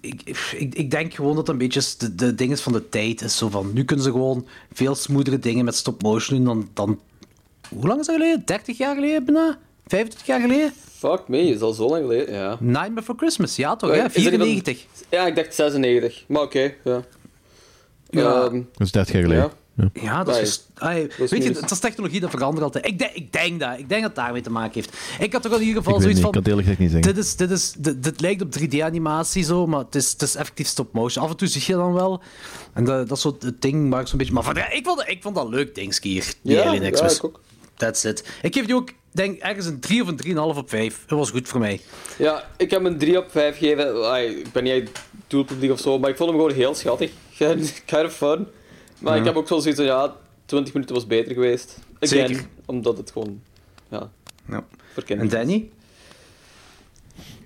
ik, ik, ik, denk gewoon dat een beetje de, de ding is van de tijd is. Zo van, nu kunnen ze gewoon veel smoothere dingen met stop-motion doen dan, dan... Hoe lang is dat geleden? 30 jaar geleden bijna? 25 jaar geleden? Fuck me, is al zo lang geleden, ja. Nightmare Before Christmas, ja toch? Ja, Ja, is dat niet van- 94. Ja, ik dacht 96. Maar oké, ja. Ja. Ehm, Dat is 30 jaar geleden. Ja. Ja. Dat is... ai, dat is weet je, het is technologie, dat verandert altijd. Ik denk, ik denk dat. Ik denk dat het daarmee te maken heeft. Ik had toch in ieder geval Ik weet zoiets niet, ik van... kan het niet zeggen. Dit, is, dit, is, dit, dit lijkt op 3D-animatie zo, maar het is, het is effectief stop-motion. Af en toe zie je dan wel. En dat, dat is zo het ding waar ik zo'n beetje... Maar van, ja, ik, vond, ik vond dat leuk, dingetje hier. Die Ja, Alien ja, Express. ik ook. That's it. Ik geef die ook, denk ergens een 3 of een 3,5 op 5. Dat was goed voor mij. Ja, ik heb hem een 3 op 5 gegeven. Ai, ik ben niet echt doelpubliek of zo, maar ik vond hem gewoon heel schattig. kind of fun. Maar ik Ja. heb ook zo zoiets van, ja, 20 minuten was beter geweest. Again, Zeker. omdat het gewoon, ja, Ja. voor En. Danny?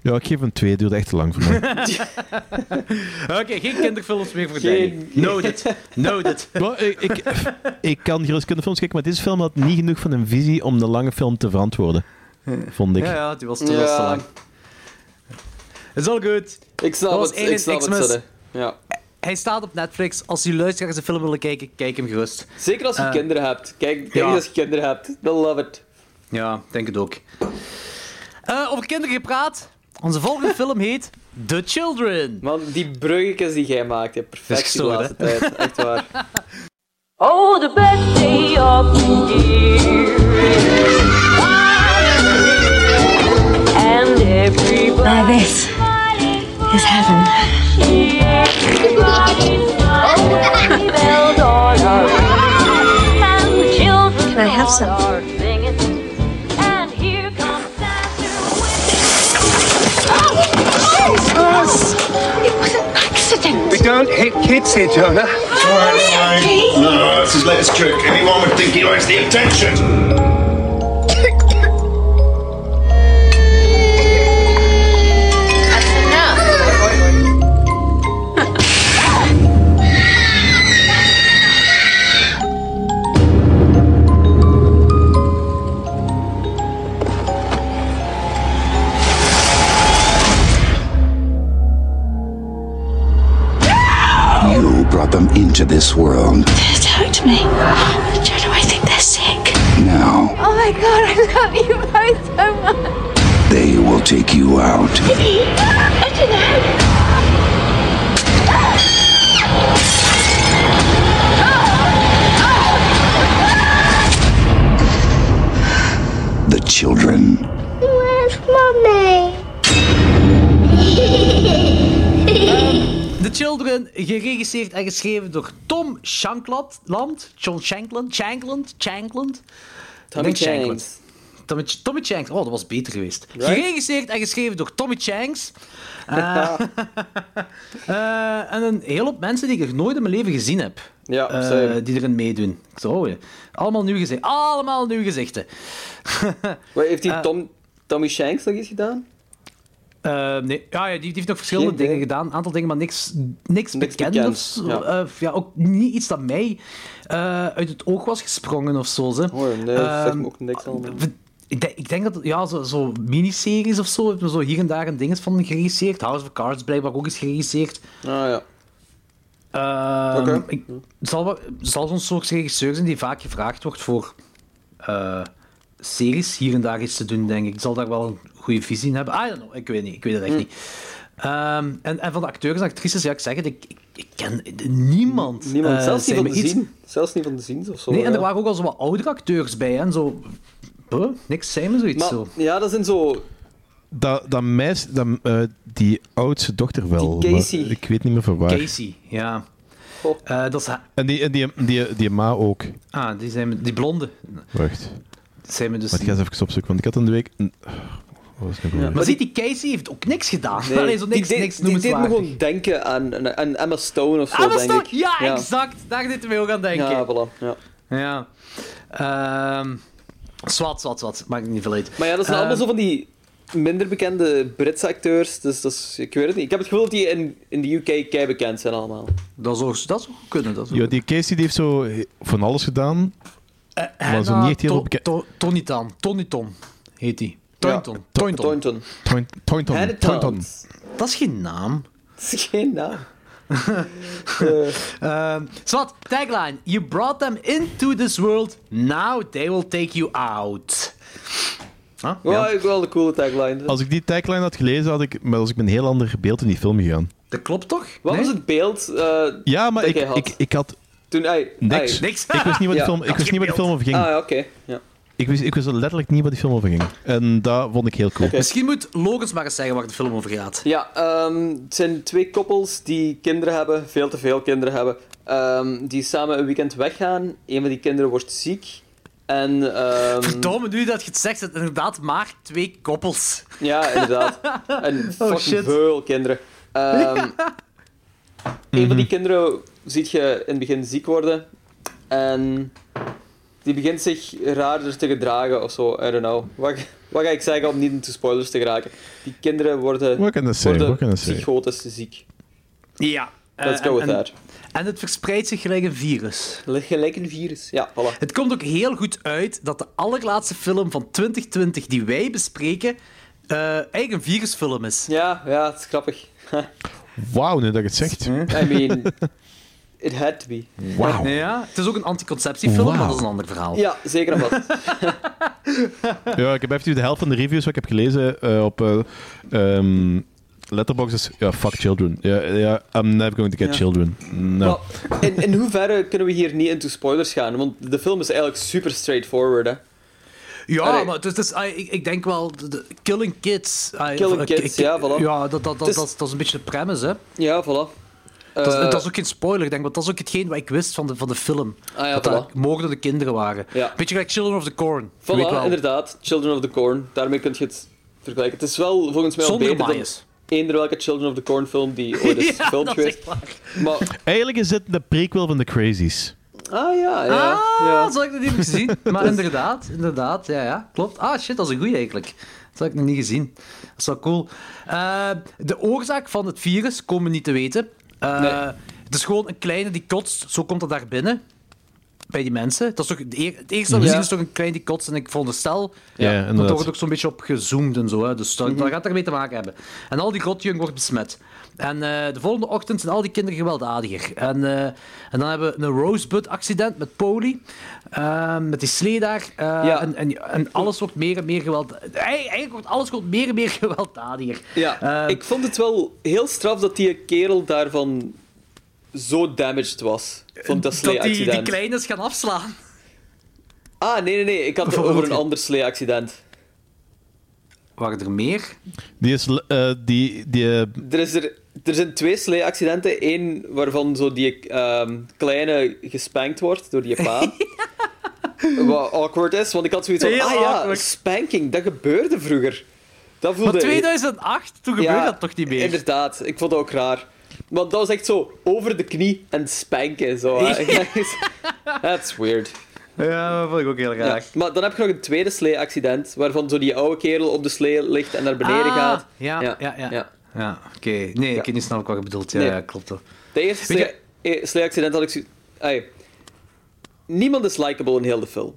Ja, ik geef een 2, duurt echt te lang voor mij. Oké, geen kinderfilms meer voor Geen- Danny. Noted. Noted. Maar ik, ik, ik kan gerust kinderfilms kijken, maar deze film had niet genoeg van een visie om de lange film te verantwoorden. Vond ik. Ja, ja, die was, te Ja. lang. Is al goed. Ik snap Dat was het, Alien ik snap het. Xmas. Ja. Hij staat op Netflix. Als jullie luisteraars de film willen kijken, kijk hem gerust. Zeker als je Eh, kinderen hebt. Kijk, kijk ja. als je kinderen hebt. They'll love it. Ja, denk het ook. Eh, over kinderen gepraat. Onze volgende film heet The Children. Man, die bruggetjes die jij maakt, je perfect de laatste tijd. Echt waar. Oh, the best day of the year. And everybody. Now this is heaven. bells on our ring. And the children Can I have some? Was an accident. We don't hit kids here, Jonah. No, it's his latest trick. Anyone would think he likes the attention. Into this world. It hurt me. Jono, I think they're sick. Now Oh my god, I love you both so much. they will take you out. I don't know. The children. Children, geregisseerd en geschreven door Tom Shankland. Land? John Shankland? Shankland? Shankland? Tommy Shankland. Shanks. Tommy, Tommy Shanks. Oh, dat was beter geweest. Right? Geregisseerd en geschreven door Tommy Shanks. Eh, eh, en een hele hoop mensen die ik nog nooit in mijn leven gezien heb. Ja, eh, die erin meedoen. Zo. Allemaal nieuw gezicht. Allemaal nieuw gezichten. Wat, heeft die Tom, Tommy Shanks nog iets gedaan? Eh, nee, ja, die, die heeft nog verschillende Geen dingen gedaan. Een aantal dingen, maar niks, niks, Niks bekend. bekend, of zo. ja. Eh, ja, ook niet iets dat mij eh, uit het oog was gesprongen of zo. Ze. Oh, nee, dat zegt Ehm, me ook niks allemaal. Ik denk, ik denk dat ja, zo, zo miniseries of zo, hebben we zo hier en daar een ding van geregisseerd. House of Cards blijkbaar ook eens geregisseerd. Ah ja. Ehm, Oké. ik, zal, zal zo'n soort regisseur zijn die vaak gevraagd wordt voor series hier en daar iets te doen, denk ik. Ik zal daar wel een goede visie in hebben. I don't know, ik weet niet. Ik weet het echt Hm. niet. Ehm, en, en van de acteurs en actrices, ja, ik zeg het, ik, ik, ik ken niemand. Niemand, Eh, zelfs niet van de iets. zien. Zelfs niet van de ziens of zo. Nee, en er waren ook al zo wat oudere acteurs bij, hè, en zo... Huh? Niks zei me zoiets Maar zo. ja, dat zijn zo dat, dat meisje, dat, eh, die oudste dochter wel. Die Casey. maar ik weet niet meer van waar. Casey, ja. Eh, dat is... En die, en die, die, die ma ook. Ah, die, zijn, die blonde. Wacht. Zijn we dus... Maar ik ga eens even opzoeken, want ik had een week... nou weer? Maar ziet, die Casey heeft ook niks gedaan. Nee, Allee, zo niks, die, niks deed- die deed me gewoon denken aan, aan, Emma Stone of zo, dat is denk ik. Ja, exact. Daar zitten we ook aan denken. Ja, voilà. Ja. Ja. Ehm zwart, zwart, zwart. Maakt niet veel uit. Maar ja, dat zijn Ehm, allemaal zo van die minder bekende Britse acteurs. Dus dat is, ik weet het niet. Ik heb het gevoel dat die in, in de UK kei bekend zijn allemaal. Dat zou, dat zou kunnen. Dat zou Ja, die Casey die heeft zo van alles gedaan. Maar zo niet echt heel To- bekend. To- Tony Tan. Tony Ton heet hij. Toynton. Toynton. Toynton. Toyn- Toynton. Dat is geen naam. Dat is geen naam. Zwart, tagline. You brought them into this world. Now they will take you out. Huh? Ja, ik wel de coole tagline. Als ik die tagline had gelezen, had ik, maar was ik met een heel ander beeld in die film gegaan. Dat klopt toch? Wat Nee? was het beeld eh, Ja, maar dat ik, jij had? ik, ik had Toen, ai, niks. ai. Niks. Ik wist niet wat, Ja. die film, ik wist niet wat die film over ging. Ah, ja, oké. Ja. Ik, wist, ik wist letterlijk niet wat die film over ging. En dat vond ik heel cool. Misschien moet Logans maar eens zeggen waar de film over gaat. Ja, ehm, het zijn twee koppels die kinderen hebben, veel te veel kinderen hebben, ehm, die samen een weekend weggaan. Een van die kinderen wordt ziek. En, ehm, Verdomme, nu dat je het zegt, het inderdaad maar twee koppels. Ja, inderdaad. En Oh, fucking shit. veel kinderen. Ehm, Een van die kinderen ziet je in het begin ziek worden. En die begint zich raarder te gedragen of zo. I don't know. Wat, wat ga ik zeggen om niet into spoilers te geraken? Die kinderen worden, worden say? psychotisch ziek. Ja. Let's Eh, go with en, that. En het verspreidt zich gelijk een virus. Gelijk een virus. Ja, voilà. Het komt ook heel goed uit dat de allerlaatste film van 2020 die wij bespreken eh, eigenlijk een virusfilm is. Ja, ja, het is grappig. Wauw, nu dat je het zegt. I mean, it had to be. Wauw. Ja, het is ook een anticonceptiefilm, maar dat is een ander verhaal. Ja, zeker en wat. Ja, ik heb even de helft van de reviews wat ik heb gelezen eh, op eh ehm, Letterboxd is ja, fuck children. Ja, ja, I'm never going to get Ja. children. No. Maar in, in hoeverre kunnen we hier niet into spoilers gaan? Want de film is eigenlijk super straightforward, hè. Ja, Allee. maar het is, het is- ah, ik, ik denk wel, de, de- Killing Kids. ah, Killing ik- Kids, ik- ja, voilà. Ja, dat, dat, dat, is- dat is een beetje de premise, hè. Ja, voilà. Dat is, dat is ook geen spoiler, ik denk, want dat is ook hetgeen wat ik wist van de, van de film. Ah, ja, dat dat voilà. moordende kinderen waren. Ja. Beetje gelijk Children of the Corn. Voilà, ik inderdaad. Children of the Corn. Daarmee kun je het vergelijken. Het is wel volgens mij al Zonder beter dan bias. eender welke Children of the Corn film die ooit is Ja, gefilmd geweest. Maar, Eigenlijk is dit de prequel van The Crazies. ah ja, ja. ah, ja. dat had ik nog niet gezien. Maar inderdaad, inderdaad, ja, ja, klopt. Ah, shit, dat is een goeie eigenlijk. Dat had ik nog niet gezien. Dat is wel cool. Eh, de oorzaak van het virus komen we niet te weten. Eh, Nee. Het is gewoon een kleine die kotst, zo komt het daar binnen. Bij die mensen. Dat is toch, het eer- het eerste dat we Ja. zien is toch een klein die kotst. En ik veronderstel, Ja, want inderdaad. daar wordt ook zo'n beetje op gezoomd en zo. Hè. Dus dat, Mhm. dat gaat ermee te maken hebben. En al die rotjung wordt besmet. En eh, de volgende ochtend zijn al die kinderen gewelddadiger. En, eh, en dan hebben we een Rosebud-accident met Polly. eh, met die slee daar. eh, Ja. en, en, en alles wordt meer en meer gewelddadiger. Eigenlijk wordt alles wordt meer en meer gewelddadiger. Ja, Eh, ik vond het wel heel straf dat die kerel daarvan zo damaged was. Van dat dat die, die slee-accident. kleines gaan afslaan. Ah, nee, nee, nee. Ik had het over een ander slee-accident. Waren er meer? Die is... eh, die, die, Er, is er, er zijn twee slee-accidenten. Eén waarvan zo die ehm, kleine gespankt wordt door die pa. Wat awkward is, want ik had zoiets van... Heel ah ja, awkward. spanking, dat gebeurde vroeger. Dat voelde... Maar 2008, toen gebeurde Ja, dat toch niet meer? Inderdaad, ik vond dat ook raar. Want dat was echt zo over de knie en spanken. Zo. That's weird. Ja, dat vond ik ook heel Ja. graag. Maar dan heb je nog een tweede slee-accident, waarvan zo die oude kerel op de slee ligt en naar beneden Ah, gaat. Ja, ja, ja. ja. Oké. Nee, ik weet niet snel wat je bedoelt. Ja, Nee. ja klopt. wel. De eerste Weet je- slee- eh, slee-accident had ik... zo- Ai. Niemand is likable in heel de film.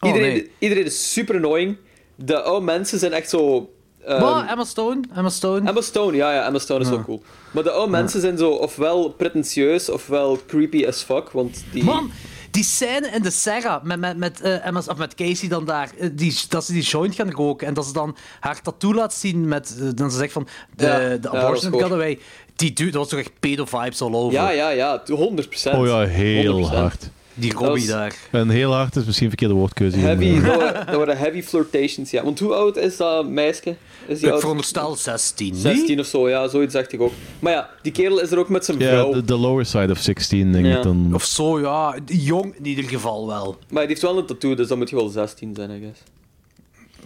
Oh, Iedereen, nee. iedereen is super annoying. De oude mensen zijn echt zo... Maar Emma Stone, Emma Stone. Emma Stone, ja, ja, Emma Stone is wel cool. Maar de oude mensen zijn zo ofwel pretentieus ofwel creepy as fuck, want die... Man, die scène in de Sarah met, met, met, eh, Emma, of met Casey dan daar, eh, die, dat ze die joint gaan roken en dat ze dan haar tattoo laat zien met, eh, dan ze zegt van, de, Ja, de ja, abortion hadden wij, die dude, dat was toch echt pedo-vibes all over. Ja, ja, ja, 100%. oh ja, heel 100%. hard. Die Robbie was daar. En heel hard is misschien een verkeerde woordkeuze. Heavy, dat waren heavy flirtations, ja. Want hoe oud is dat meisje? Is die Ik oud? veronderstel 16. 16 of zo, ja, zoiets dacht ik ook. Maar ja, die kerel is er ook met zijn Ja, vrouw. de, de lower side of 16, denk Ja. ik dan. Of zo, ja. Jong in ieder geval wel. Maar die heeft wel een tattoo, dus dan moet je wel 16 zijn, I guess.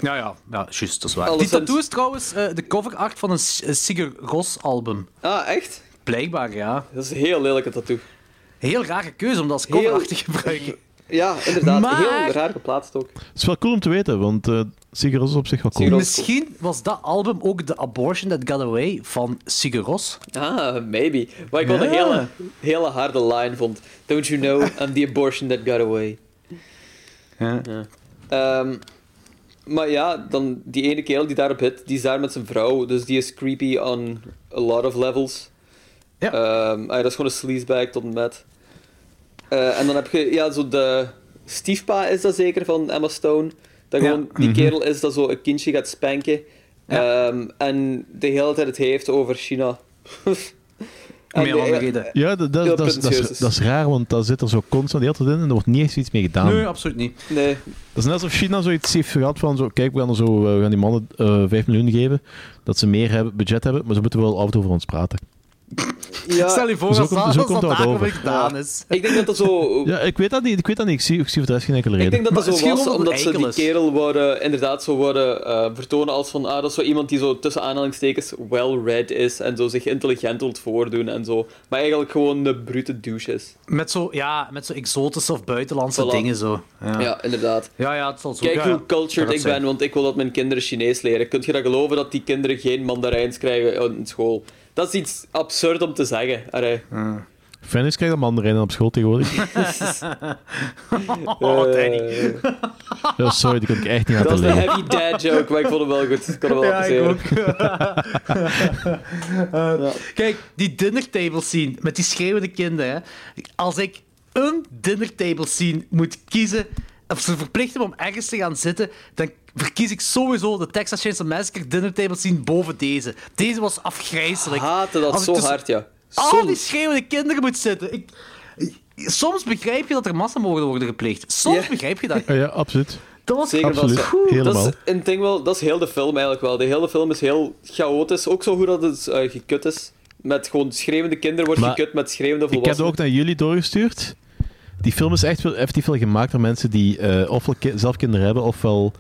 Ja, ja, ja juist, dat is waar. Alleszins- Die tattoo is trouwens eh, de cover art van een Sigur Ros album. Ah, echt? Blijkbaar, ja. Dat is een heel lelijke tattoo. Heel rare keuze om dat als cover Heel- art te gebruiken. Ja, inderdaad. Maar- Heel raar geplaatst ook. Het is wel cool om te weten, want eh Sigur Rós is op zich wel cool. Misschien was dat album ook de Abortion That Got Away van Sigur Ros. Ah, maybe. Wat ik wel een hele, hele harde line vond. Don't you know, I'm the abortion that got away. Ja. Ehm, maar ja, dan die ene kerel die daarop hit, die is daar met zijn vrouw. Dus die is creepy on a lot of levels. Ja. Ehm, ah, dat is gewoon een sleazebag tot en met. Eh, en dan heb je, ja, zo de stiefpa is dat zeker van Emma Stone. Dat Ja. gewoon die Mhm. kerel is dat zo een kindje gaat spanken. Ehm, en de hele tijd het heeft over China. En Meer de- andere reden. Ja, dat, dat, Heel dat, is- dat, is, is. dat is raar, want dat zit er zo constant de hele tijd in en er wordt niet echt iets mee gedaan. Nee, absoluut niet. Nee, Dat is net alsof China zoiets heeft gehad van, zo, kijk, we gaan, er zo, eh, we gaan die mannen eh 5 miljoen geven, dat ze meer hebben, budget hebben, maar ze moeten wel af en toe voor ons praten. Ja, Stel je voor Zo komt- dat, zo komt dat over. gedaan is. ik denk dat dat zo... Ja, ik weet dat niet, ik weet dat niet, ik zie, ik zie voor de rest geen enkele Ik reden. denk dat dat Maar zo was, omdat ze die kerel worden, inderdaad zo worden eh, vertonen als van, ah, dat is zo iemand die zo tussen aanhalingstekens well-read is en zo zich intelligent wilt voordoen en zo. Maar eigenlijk gewoon een brute douche is. Met zo, ja, met zo exotische of buitenlandse Voilà. dingen zo. Ja, Ja, inderdaad. ja, ja, het zal zo. Kijk ja, hoe cultured ik zijn. ben, want ik wil dat mijn kinderen Chinees leren. Kunt je dat geloven dat die kinderen geen mandarijns krijgen in school? Dat is iets absurd om te zeggen. Allee. Fennis krijgt een mandarijnen op school tegenwoordig. Oh, Danny. Eh, Ja, sorry, die kon ik echt niet aan dat is een heavy dad joke, maar ik vond hem wel goed. Ik kon hem wel Ja, ik appreciëren. ook. Eh, Kijk, die dinnertable scene met die schreeuwende kinderen. Hè. Als ik een dinnertable scene moet kiezen, of ze verplichten me om ergens te gaan zitten, dan verkies ik sowieso de Texas Chainsaw Massacre dinnertable scene boven deze. Deze was afgrijzelijk. Haatte dat Als zo hard, ja. Al die schreeuwende kinderen moet zitten. Ik, soms begrijp je dat er massamoorden worden gepleegd. Soms begrijp je dat. Ja, absoluut. Dat was Zeker Absoluut. wel. Helemaal. Dat is een ding wel, dat is heel de film eigenlijk wel. De hele film is heel chaotisch. Ook zo hoe dat het eh, gekut is. Met gewoon schreeuwende kinderen wordt Maar gekut met schreeuwende Ik heb volwassenen. het ook naar jullie doorgestuurd. Die film is echt veel, effectief wel gemaakt door mensen die eh, ofwel ki- zelf kinderen hebben, ofwel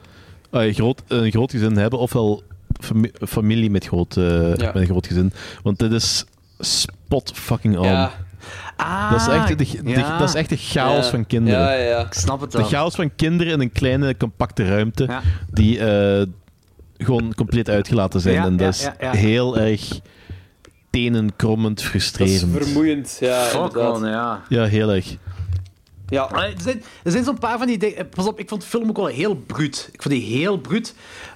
eh, groot, een groot gezin hebben, ofwel fami- familie met, groot, eh, Ja. met een groot gezin. Want dit is spot fucking on. Ja, Ah, Dat, is echt de, de- ja. dat is echt de chaos ja. van kinderen. Ja, ja, ja. Ik snap het De wel. chaos van kinderen in een kleine, compacte ruimte, Ja. die eh, gewoon compleet uitgelaten zijn. Ja, en dat ja, is ja, ja. heel erg tenenkrommend, Dat is frustrerend. vermoeiend. Ja, Fuck inderdaad. man, ja. Ja, heel erg. Ja. Er zijn, er zijn zo'n paar van die dingen. Pas op, ik vond de film ook wel heel bruut. Ik vond die heel bruut.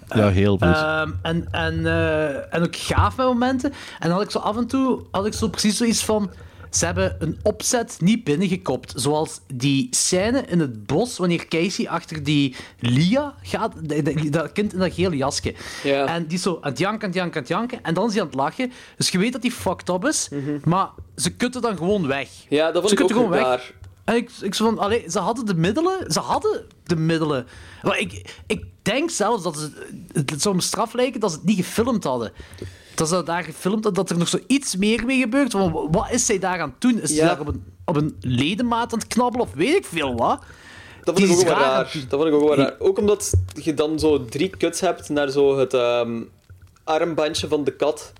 Ja, heel bruut. Ehm, en, en, eh, en ook gaaf met momenten. En dan had ik zo af en toe had ik zo precies zoiets van. Ze hebben een opzet niet binnengekopt. Zoals die scène in het bos, wanneer Casey achter die Lia gaat. Dat, kind in dat gele jasje. Ja. En die is zo aan het janken, aan het janken, aan het janken. En dan is hij aan het lachen. Dus je weet dat hij fucked up is. Maar ze kutten dan gewoon weg. Ja, dat vond Ze ik ook gewoon daar. En ik, ik van, allee, ze hadden de middelen. Ze hadden de middelen. Maar ik, ik denk zelfs dat ze, het zou me straf lijken dat ze het niet gefilmd hadden. Dat ze daar gefilmd hadden, dat er nog zoiets meer mee gebeurt. Wat is zij daar aan het doen? Is ze daar op een, op een ledemaat aan het knabbelen of weet ik veel wat? Dat vond ik ook wel raar het. Dat vond ik ook wel raar. Ook omdat je dan zo drie cuts hebt naar zo het ehm, armbandje van de kat.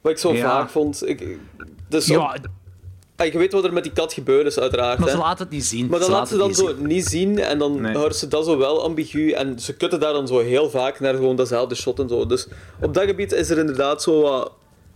Wat ik zo Ja. vaag vond. Ik, dus Ja, ook- je weet wat er met die kat gebeurd is, uiteraard. maar ze laten het niet zien. Maar dan laten ze dan het niet zo niet zien en dan Nee. houden ze dat zo wel ambigu en ze kutten daar dan zo heel vaak naar gewoon datzelfde shot en zo. Dus op dat gebied is er inderdaad zo wat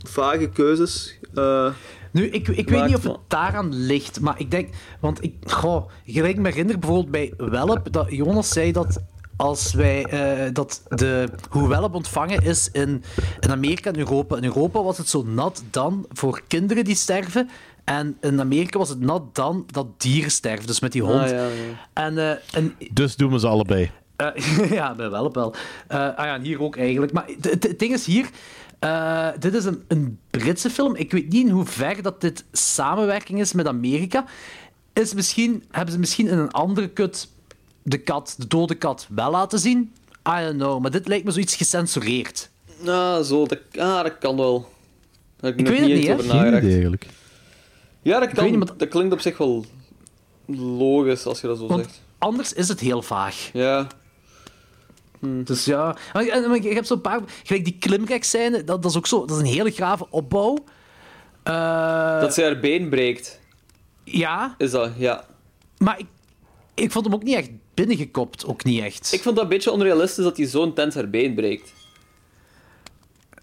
vage keuzes. eh. Nu, ik, ik weet niet of het daaraan ligt, maar ik denk... Want ik, goh, gelijk me herinner bijvoorbeeld bij Welp, dat Jonas zei dat als wij... eh, dat de, hoe Welp ontvangen is in, in Amerika en Europa. In Europa was het zo nat dan voor kinderen die sterven. En in Amerika was het nat dan dat dieren sterven, dus met die hond. Ah, ja, ja. En, eh, en Dus doen we ze allebei. eh, ja, bij wel. Eh, ah ja, en hier ook eigenlijk. Maar het- ding is hier... eh, dit is een, een Britse film. Ik weet niet in hoeverre dat dit samenwerking is met Amerika. is misschien, hebben ze misschien in een andere cut de kat, de dode kat, wel laten zien. I don't know, maar dit lijkt me zoiets gecensureerd. Nou, zo, dat, ah, dat kan wel. Daar heb ik, weet het niet hè? eigenlijk. Ja, dat weet kan. niet, maar- Dat klinkt op zich wel logisch als je dat zo Want zegt. anders is het heel vaag. Ja. Dus ja, maar, ik heb zo'n paar... Gelijk die klimrek-scène, dat, dat is ook zo... Dat is een hele grave opbouw. Eh, Dat ze haar been breekt, Ja, is dat, ja. maar ik, ik vond hem ook niet echt binnengekopt. Ook niet echt. Ik vond dat een beetje onrealistisch dat hij zo intens haar been breekt.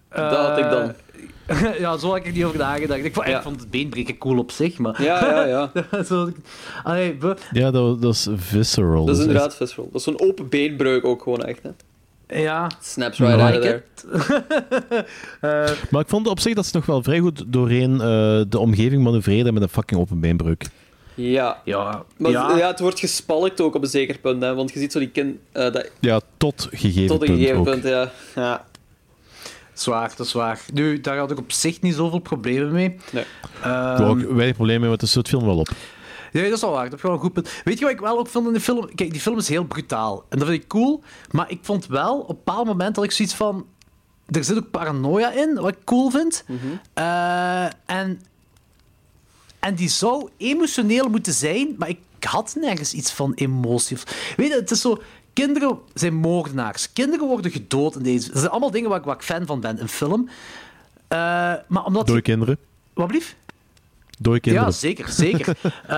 dat had ik dan. ja, zo had ik er niet over nagedacht. Ik vond, ik vond het beenbreken cool op zich, maar... Ja, ja, ja. zo, allee, Ja, dat, dat is visceral. Dat is echt- inderdaad visceral. Dat is zo'n open beenbreuk ook gewoon echt, hè. ja, Snaps right out of like there. it. Maar ik vond op zich dat ze nog wel vrij goed doorheen eh, de omgeving manoeuvreerden met een fucking open beenbreuk. Ja. Ja, Maar ja. ja. het wordt gespalkt ook op een zeker punt, hè. Want je ziet zo die kind... eh, dat, Ja, tot gegeven tot een punt gegeven ook. punt, ja. ja. Zwaar, dat is waar. Nu, daar had ik op zich niet zoveel problemen mee. Nee. Ik heb ook weinig problemen mee, want het zoet film wel op. Ja, dat is wel waar. Dat heb je wel een goed punt. Weet je wat ik wel ook vond in de film? Kijk, die film is heel brutaal. En dat vind ik cool. Maar ik vond wel, op een bepaald moment had ik zoiets van... Er zit ook paranoia in, wat ik cool vind. Eh, en, en die zou emotioneel moeten zijn, maar ik had nergens iets van emotie. Of- Weet je, het is zo... Kinderen zijn moordenaars. Kinderen worden gedood in deze... Dat zijn allemaal dingen waar ik, waar ik fan van ben, een film. Eh, maar omdat... Door kinderen. Wat blief? Door kinderen. Ja, zeker, zeker. Eh,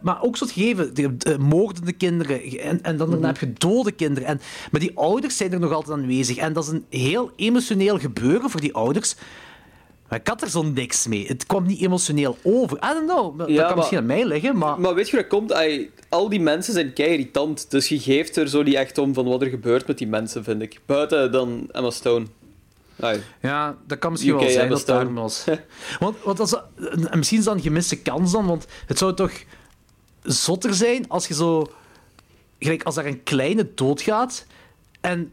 maar ook zo'n gegeven, de, de moordende kinderen en, en dan daarna heb je dode kinderen. En, maar die ouders zijn er nog altijd aanwezig. En dat is een heel emotioneel gebeuren voor die ouders. Maar ik had er zo niks mee. Het kwam niet emotioneel over. I don't know. Dat Ja, kan maar- misschien aan mij liggen, maar... Maar weet je wat komt? Al die mensen zijn kei irritant, dus je geeft er zo niet echt om van wat er gebeurt met die mensen, vind ik. Buiten dan Emma Stone. Ja, dat kan misschien UK wel zijn Emma dat daarom was. want, en misschien is dat een gemiste kans dan, want het zou toch zotter zijn als je zo... Gelijk als er een kleine doodgaat en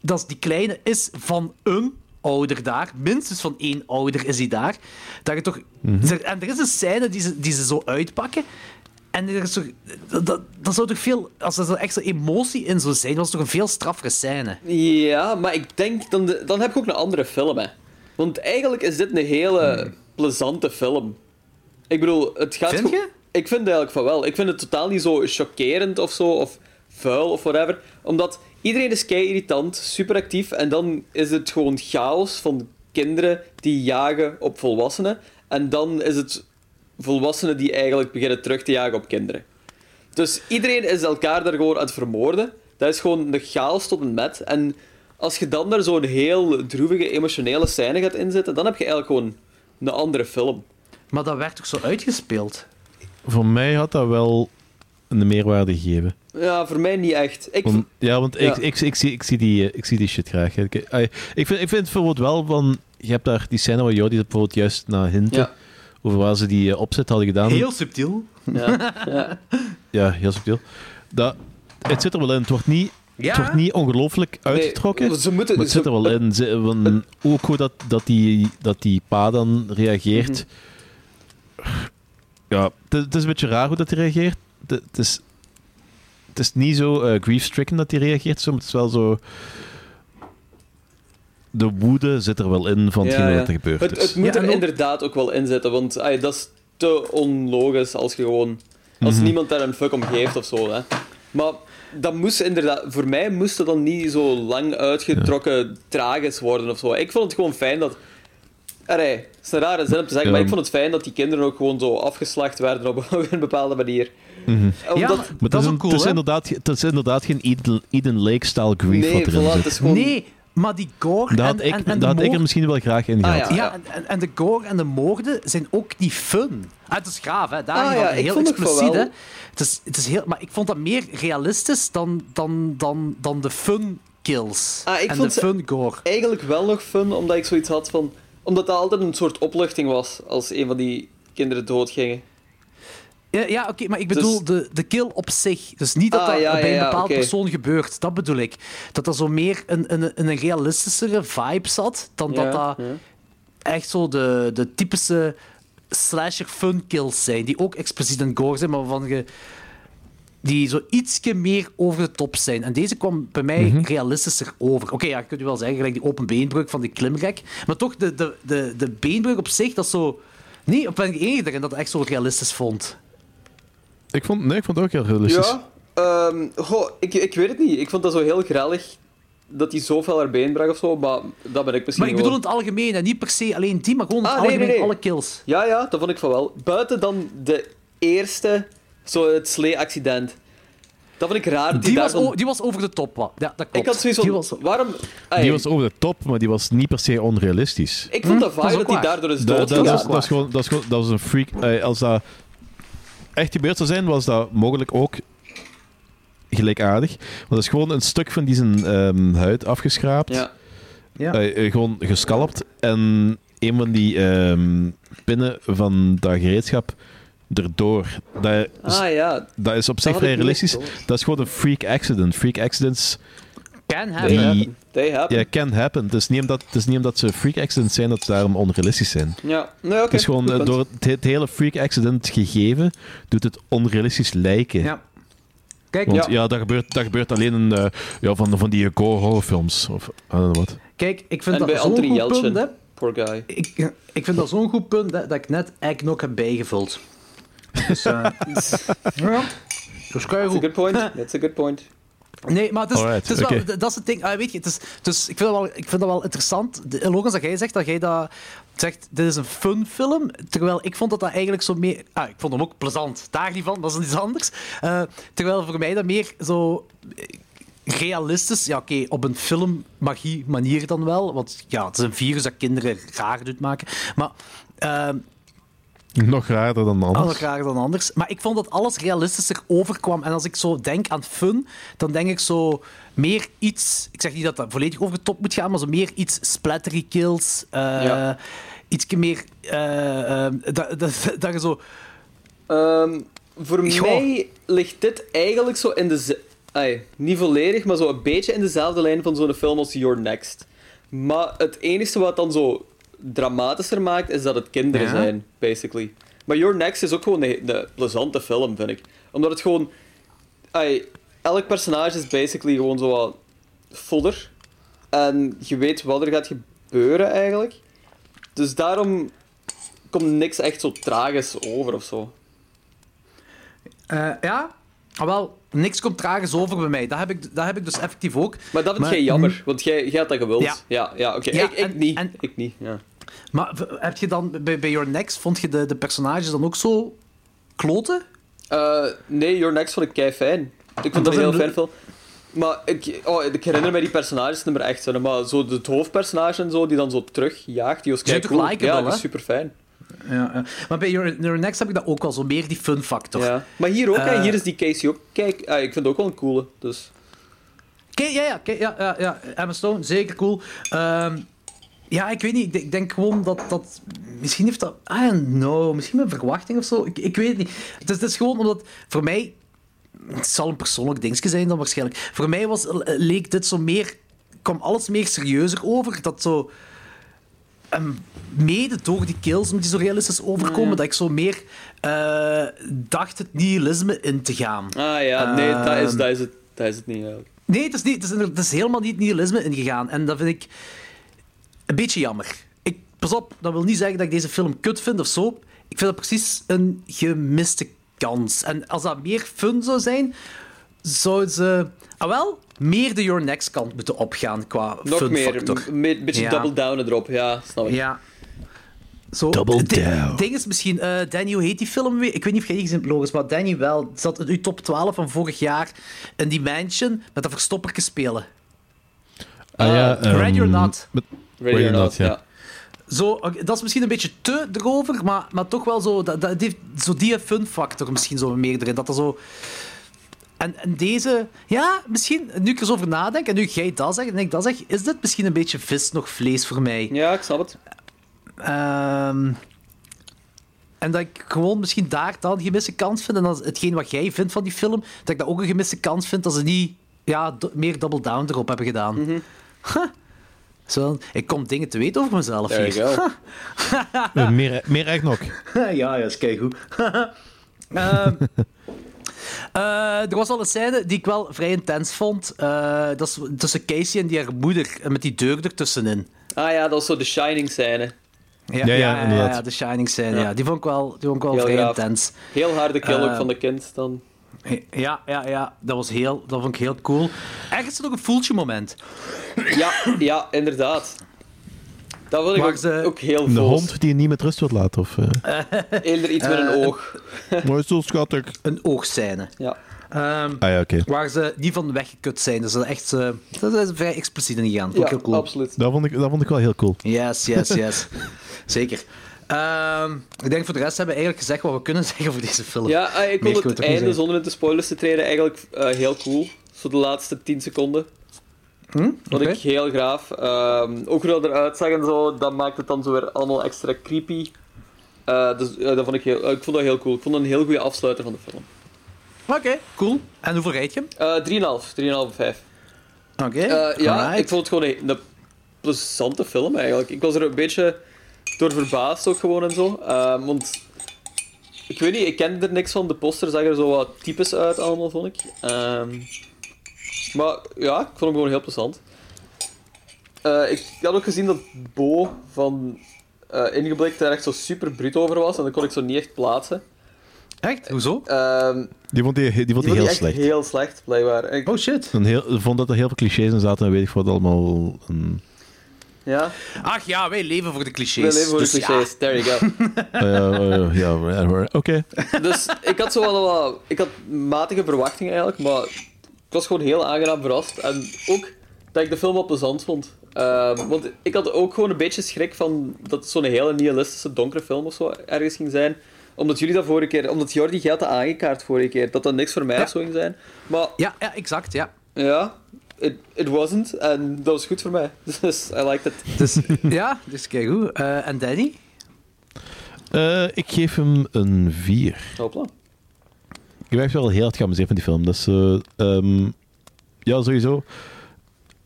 dat die kleine is van een ouder daar, minstens van één ouder is hij daar, dat je toch... er- En er is een scène die ze, die ze zo uitpakken en er is toch, dat, dat, zou toch veel... Als er zo extra emotie in zou zijn, was het toch een veel straffere scène. Ja, maar ik denk, dan, dan heb ik ook een andere film, hè. Want eigenlijk is dit een hele plezante film. Ik bedoel, het gaat... Vind je? Ik vind eigenlijk van wel. Ik vind het totaal niet zo chockerend of zo, of vuil of whatever. Omdat iedereen is kei irritant, super actief, en dan is het gewoon chaos van kinderen die jagen op volwassenen. En dan is het volwassenen die eigenlijk beginnen terug te jagen op kinderen. Dus iedereen is elkaar daar gewoon aan het vermoorden. Dat is gewoon de chaos tot en met. En als je dan daar zo'n heel droevige, emotionele scène gaat inzetten, dan heb je eigenlijk gewoon een andere film. Maar dat werd toch zo uitgespeeld? Voor mij had dat wel een meerwaarde gegeven. Ja, voor mij niet echt. Ik, Want- ja, want Ja. Ik, ik, ik, zie, ik, zie die, eh, ik zie die shit graag. Ik, ai, ik, vind, ik vind bijvoorbeeld wel van... Je hebt daar die scène waar Jordi bijvoorbeeld juist naar hinten. Ja. Over waar ze die eh, opzet hadden gedaan. Heel subtiel. Ja, ja. Ja, heel subtiel. Dat, het zit er wel in. Het wordt niet, Ja. het wordt niet ongelooflijk uitgetrokken. Nee, ze moeten- maar het ze- zit er wel in. Ze, van, ook hoe dat, dat, die, dat die pa dan reageert. Ja, het, het is een beetje raar hoe dat hij reageert. Het, is, het is niet zo eh, grief-stricken dat hij reageert. Zo, maar het is wel zo... De woede zit er wel in van hetgeen Ja, ja. wat er gebeurd Het, is. het moet Ja, er inderdaad ook wel in zitten, want dat is te onlogisch als je gewoon... Als Mhm. niemand daar een fuck om geeft of zo, hè. Maar dat moest inderdaad... Voor mij moest het dan niet zo lang uitgetrokken tragisch worden of zo. Ik vond het gewoon fijn dat... Het is een rare zin om te zeggen, Ja. maar ik vond het fijn dat die kinderen ook gewoon zo afgeslacht werden op een bepaalde manier. Mhm. Omdat... Ja, Maar dat het is, een- cool, het, is hè? inderdaad, het is inderdaad geen Eden, Eden Lake-style grief nee, wat erin voilà, zit. het is gewoon... Nee, maar die gore Dat en, had ik, en, en dat had ik er misschien wel graag in Ah, gehad. ja. Ja, en- en, de gore en de moorden zijn ook niet fun. Ah, het is graaf, hè. Daar Ah, ja, heel expliciet, hè. Het is, het is heel, maar ik vond dat meer realistisch dan, dan, dan, dan de fun kills. Ah, ik en vond de fun gore. eigenlijk wel nog fun, omdat ik zoiets had van... Omdat dat altijd een soort opluchting was als een van die kinderen doodgingen. Ja, ja oké, maar ik bedoel Dus- de, de kill op zich. Dus niet dat Ah, dat ja, bij ja, een bepaald persoon gebeurt. Dat bedoel ik. Dat dat zo meer een, een, een realistischere vibe zat dan Ja, dat dat ja. echt zo de, de typische slasher fun kills zijn, die ook expliciet en gore zijn, maar waarvan je die zo ietsje meer over de top zijn. En deze kwam bij mij Mhm. realistischer over. Oké, ja, je kunt wel zeggen, gelijk die open beenbreuk van die klimrek. Maar toch, de, de, de, de beenbreuk op zich, dat is zo... Nee, op ben ik enige erin dat ik echt zo realistisch vond. Ik vond, nee, ik vond het ook heel realistisch. Ja, ehm, goh, ik, ik weet het niet. Ik vond dat zo heel grellig dat hij zoveel been bracht of zo, maar dat ben ik misschien Maar ik bedoel gewoon- het algemeen, en niet per se alleen die, maar gewoon in het Ah, nee, algemeen nee, nee. alle kills. Ja, ja, dat vond ik van wel. Buiten dan de eerste, zo het slee-accident. Dat vond ik raar. dat Die daar was, die was over de top, wat. Ja, dat klopt. Ik had zoiets Die van, was- waarom... Ai, Die was over de top, maar die was niet per se onrealistisch. Ik vond dat Hm, dat hij daardoor is Dat, dat, dat, is gewoon, dat, is gewoon, dat is een freak. als dat echt gebeurd zou zijn, was dat mogelijk ook gelijkaardig. Want dat is gewoon een stuk van die zijn ehm, huid afgeschraapt. Ja. Ja. Eh, eh, gewoon gescalpt. En een van die ehm, pinnen van dat gereedschap erdoor. Dat is, Ah ja, dat is op zich vrij realistisch. Dat is gewoon een freak accident. Freak accidents Can happen. happen. They happen. ja, can happen. Het is, niet omdat, het is niet omdat ze freak accidents zijn dat ze daarom onrealistisch zijn. Ja, nee, oké. Het is gewoon goed eh, door het, het hele freak accident gegeven, doet het onrealistisch lijken. Ja. Kijk, Want Ja. ja, dat, gebeurt, dat gebeurt alleen in eh, ja, van, van die gore-horrorfilms. Of I don't know what. kijk, ik vind En dat zo'n goed punt, hè. Poor guy. Ik, ik vind dat zo'n goed punt hè, dat ik net eggnog heb bijgevuld. Dus, eh ja. Dus kan je That's a goed. good point. That's a good point. Nee, maar het is, Alright, het is wel, dat is het ding. Ah, weet je, het is, dus ik vind, dat wel, ik vind dat wel interessant. De, Logans, dat jij zegt dat jij dat zegt, dit is een fun film. Terwijl ik vond dat dat eigenlijk zo meer... Ah, ik vond hem ook plezant. Daar niet van, dat is iets anders. Eh, terwijl voor mij dat meer zo realistisch... Ja, oké, op een filmmagie manier dan wel. Want ja, het is een virus dat kinderen raar doet maken. Maar... eh, Nog raarder dan anders. alles raar dan anders. Maar ik vond dat alles realistischer overkwam. En als ik zo denk aan fun, dan denk ik zo meer iets... Ik zeg niet dat dat volledig over de top moet gaan, maar zo meer iets splattery kills. eh Ja. Iets meer... eh, eh, dat, dat, dat je zo... Ehm, voor Goh. mij ligt dit eigenlijk zo in de... niet volledig, maar zo een beetje in dezelfde lijn van zo'n film als Your Next. Maar het enige wat dan zo dramatischer maakt, is dat het kinderen Ja. zijn, basically. Maar Your Next is ook gewoon een, een plezante film, vind ik. Omdat het gewoon... Ai, elk personage is basically gewoon zo wat fodder. En je weet wat er gaat gebeuren, eigenlijk. Dus daarom komt niks echt zo tragisch over of zo. eh, ja, ah, wel, niks komt tragisch over bij mij. Dat heb ik, dat heb ik dus effectief ook. Maar dat vind Maar- jij jammer, want jij, jij had dat gewild. Ja. Ja, ja, oké. Ja, ik, ik niet. en- ik niet, ja. Maar heb je dan bij, bij Your Next, vond je de, de personages dan ook zo kloten? Eh, nee, Your Next vond ik kei fijn. Ik vond dat, een heel fijn film. Maar ik, oh, ik herinner me die personages niet meer echt. Zo, maar zo het hoofdpersonage en zo, die dan zo terugjaagt, die was kei cool. Ja, die is super fijn. Ja, ja. Maar bij Your, Your Next heb ik dat ook wel, zo meer die fun factor. Ja. Maar hier ook, hè. Eh. hier is die Casey ook. Kijk, ah, ik vind het ook wel een coole. Dus. Kijk, ja, ja, ja, ja, ja. Emma Stone, zeker cool. Ehm, ja, ik weet niet. Ik denk, gewoon dat dat... Misschien heeft dat... I don't know. Misschien mijn verwachting of zo. Ik, ik weet het niet. Het is, het is gewoon omdat... Voor mij... Het zal een persoonlijk dingetje zijn dan waarschijnlijk. Voor mij was, leek dit zo meer... kwam alles meer serieuzer over. Dat zo... ehm, mede door die kills moet die zo realistisch overkomen, dat ik zo meer eh, dacht het nihilisme in te gaan. Ah ja, nee, dat is, Ehm, dat is, het, dat is het niet eigenlijk. Nee, het is, niet, het, is, het helemaal niet nihilisme ingegaan. En dat vind ik een beetje jammer. Ik, pas op, dat wil niet zeggen dat ik deze film kut vind of zo. Ik vind dat precies een gemiste kans. En als dat meer fun zou zijn, zouden ze... Ah wel, meer de Your Next kant moeten opgaan qua Nog fun meer, factor. m- een beetje Ja. double downen erop, ja, snap ik. Ja. Zo, Double het ding- down. Het ding is misschien... eh Danny, hoe heet die film weer? Ik weet niet of jij die gezien hebt, Loris, maar Danny wel. Zat in uw top 12 van vorig jaar in die mansion met dat verstoppertje spelen. Ah, ja, Ready or ehm, Not. met- Ready or not, ja. Zo, dat is misschien een beetje te erover, maar, maar toch wel zo, dat, dat heeft zo die fun factor misschien zo meer erin. Dat er zo... En, en deze, ja, misschien, nu ik er zo over nadenk, en nu jij dat zegt en ik dat zeg, is dit misschien een beetje vis nog vlees voor mij. Ja, ik snap het. Ehm, en dat ik gewoon misschien daar dan een gemiste kans vind. En dat hetgeen wat jij vindt van die film, dat ik dat ook een gemiste kans vind dat ze niet ja, do- meer double down erop hebben gedaan. Mhm. Huh. Zo, ik kom dingen te weten over mezelf There hier. Eh, meer, meer echt nog. ja, ja, is goed. Ehm, eh, er was al een scène die ik wel vrij intens vond. Eh, dat is tussen Casey en die haar moeder, en met die deur ertussenin. Ah ja, dat was zo de Shining scène. Ja, Ja, ja, ja, ja, inderdaad. ja, de Shining scène. Ja. Ja. Die vond ik wel, die vond ik wel Heel vrij gaaf. intens. Heel harde kill ook Eh, van de kind dan. Ja, ja, ja. Dat, was heel, dat vond ik heel cool. Ergens nog een voeltje moment. Ja, ja, inderdaad. Dat vond ik ook, ze- ook heel Een vol. hond die je niet met rust wilt laten. Of, eh Eender iets met een Eh, oog. Maar is zo schattig. Een oogscène. Ja. Ehm, Ah ja, oké. Waar ze niet van weggekut zijn. Dus dat is echt eh, dat is vrij expliciet in gegaan. Vond ik Ja, heel cool. absoluut. Dat vond, ik, dat vond ik wel heel cool. Yes, yes, yes. Zeker. Ehm, ik denk voor de rest hebben we eigenlijk gezegd wat we kunnen zeggen over deze film. Ja, eh, ik vond het einde, zonder in de spoilers te treden, eigenlijk eh, heel cool. Zo de laatste 10 seconden. Hm? Vond ik heel gaaf. Ehm, ook hoe dat eruit zag en zo, dat maakt het dan zo weer allemaal extra creepy. Eh, dus dat vond ik, heel, ik vond dat heel cool. Ik vond dat een heel goede afsluiter van de film. Oké, cool. En hoeveel rijd je hem? Eh 3,5, 3,5, 5. Oké. Ja, ik vond het gewoon een, een plezante film eigenlijk. Ik was er een beetje door verbaasd ook gewoon en zo. Ehm, want ik weet niet, ik kende er niks van. De poster zag er zo wat types uit allemaal, vond ik. Ehm, maar ja, ik vond hem gewoon heel plezant. Eh, ik had ook gezien dat Bo van eh Ingeblikt daar echt zo super bruut over was. En dat kon ik zo niet echt plaatsen. Echt? Hoezo? Ehm, Die vond hij die vond die vond heel slecht. heel slecht, blijkbaar. Ik- Oh shit. Een heel, ik vond dat er heel veel clichés in zaten en weet ik wat allemaal. een- Ja, Ach ja, wij leven voor de clichés. we leven voor Dus de ja. clichés. There you go. eh, eh, ja, eh, oké. Dus ik had zo wel wat... Ik had matige verwachtingen eigenlijk, maar ik was gewoon heel aangenaam verrast. En ook dat ik de film wel plezant vond. Ehm, want ik had ook gewoon een beetje schrik van dat het zo'n hele nihilistische, donkere film of zo ergens ging zijn. Omdat jullie dat vorige keer... Omdat Jordi had dat aangekaart vorige keer, dat dat niks voor mij Ja. of zo ging zijn. Maar Ja, ja, exact, ja. ja, it, it wasn't. En dat was goed voor mij. Dus I liked it. Dus, ja, dus kijk hoe. Eh, en Danny? Eh, ik geef hem een 4. Hopla. Ik ben echt wel heel hard geamuseerd van die film. Dat is, eh, ehm, ja, sowieso.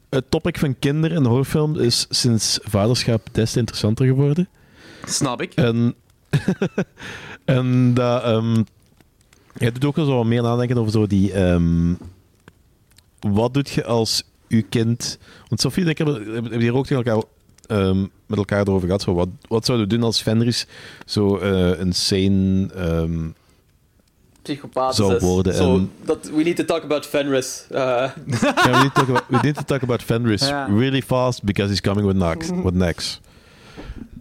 Het topic van kinderen in een horrorfilm is sinds vaderschap des te interessanter geworden. Snap ik. En, en dat, ehm je doet ook wel zo wat meer nadenken over zo die... ehm, wat doet je als je kind... Want Sophie en ik hebben, hebben hier ook tegen elkaar, ehm, met elkaar erover gehad. Zo, wat, wat zouden we doen als Fenris zo eh, een sane... ehm, Psychopaat Zou is. worden Zo, en- dat, we need to talk about Fenris. Eh, Yeah, we, need to talk about, we need to talk about Fenris really fast because he's coming with next. With next.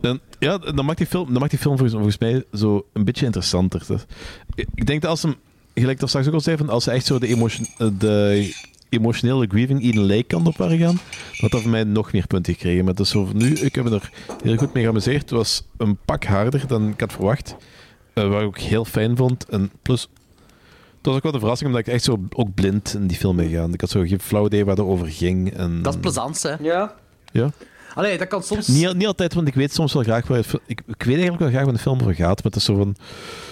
En, ja, dan maakt die film, dan maakt die film volgens, volgens mij zo een beetje interessanter. Ik denk dat als hem, gelijk dat straks ook al zei, van als ze echt zo de, emotion, eh, de emotionele grieving in een lijkkant op waren gaan, had dat voor mij nog meer punten gekregen. Maar dus nu, ik heb me er heel goed mee geamuseerd. Het was een pak harder dan ik had verwacht. eh, wat ik ook heel fijn vond. En plus, het was ook wel de verrassing, omdat ik echt zo ook blind in die film ben gegaan. Ik had zo geen flauw idee waar dat over ging. En, Dat is plezant, hè? ja. Ja. Allee, dat kan soms... Niet, niet altijd, want ik weet soms wel graag waar het, ik, ik weet eigenlijk wel graag waar de film over gaat, maar het is zo van...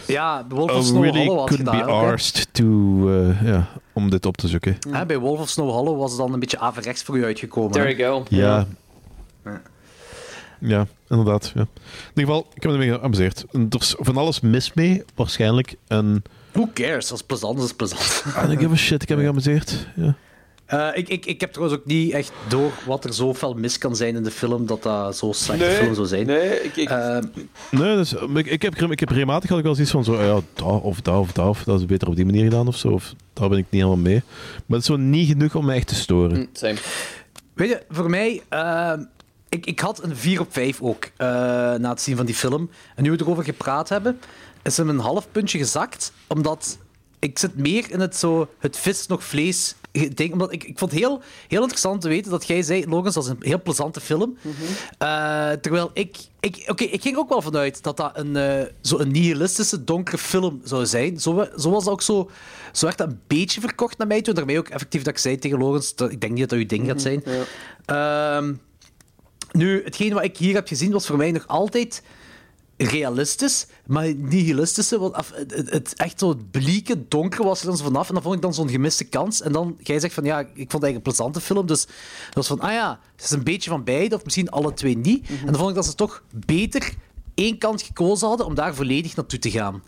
Ja, bij Wolf of Snow really Hollow was couldn't be ook, hè. arsed to, eh, ja, om dit op te zoeken. Hè, Bij Wolf of Snow Hollow was het dan een beetje averechts voor u uitgekomen. There you go. Ja. Ja, inderdaad. Ja. In ieder geval, ik heb me ermee geamuseerd. Er is van alles mis mee, waarschijnlijk. En Who cares? Als plezant is, plezant. I don't give a shit, ik heb me geamuseerd. Ja. Eh, ik, ik, ik heb trouwens ook niet echt door wat er zo fel mis kan zijn in de film, dat dat zo'n slechte Nee, film zou zijn. nee, ik, ik, Eh, Nee, dus, ik, ik, heb, ik heb regelmatig had ik wel zoiets van zo, ah ja, dat of dat of dat, of dat is beter op die manier gedaan of zo. Of daar ben ik niet helemaal mee. Maar het is zo niet genoeg om me echt te storen. Mm, same. Weet je, voor mij... eh, ik, ik had een 4 op 5 ook, eh, na het zien van die film. En nu we erover gepraat hebben, is hem een half puntje gezakt, omdat ik zit meer in het zo, het vis nog vlees. Ik, denk, omdat ik, ik vond het heel, heel interessant te weten dat jij zei, Logans, dat is een heel plezante film. Eh, terwijl ik... ik Oké, ik ging ook wel vanuit dat dat een, eh, zo een nihilistische, donkere film zou zijn. Zo, zo was dat ook zo... Zo werd dat een beetje verkocht naar mij toen. Daarmee ook effectief dat ik zei tegen Logans, dat, ik denk niet dat dat uw ding gaat zijn. Ehm, nu, hetgeen wat ik hier heb gezien was voor mij nog altijd realistisch, maar nihilistische. Want af- het, echt zo het blieke, donkere was er dan zo vanaf. En dan vond ik dan zo'n gemiste kans. En dan, jij zegt van ja, ik vond het eigenlijk een plezante film. Dus dat was van, ah ja, het is een beetje van beide, of misschien alle twee niet. En dan vond ik dat ze toch beter één kant gekozen hadden om daar volledig naartoe te gaan.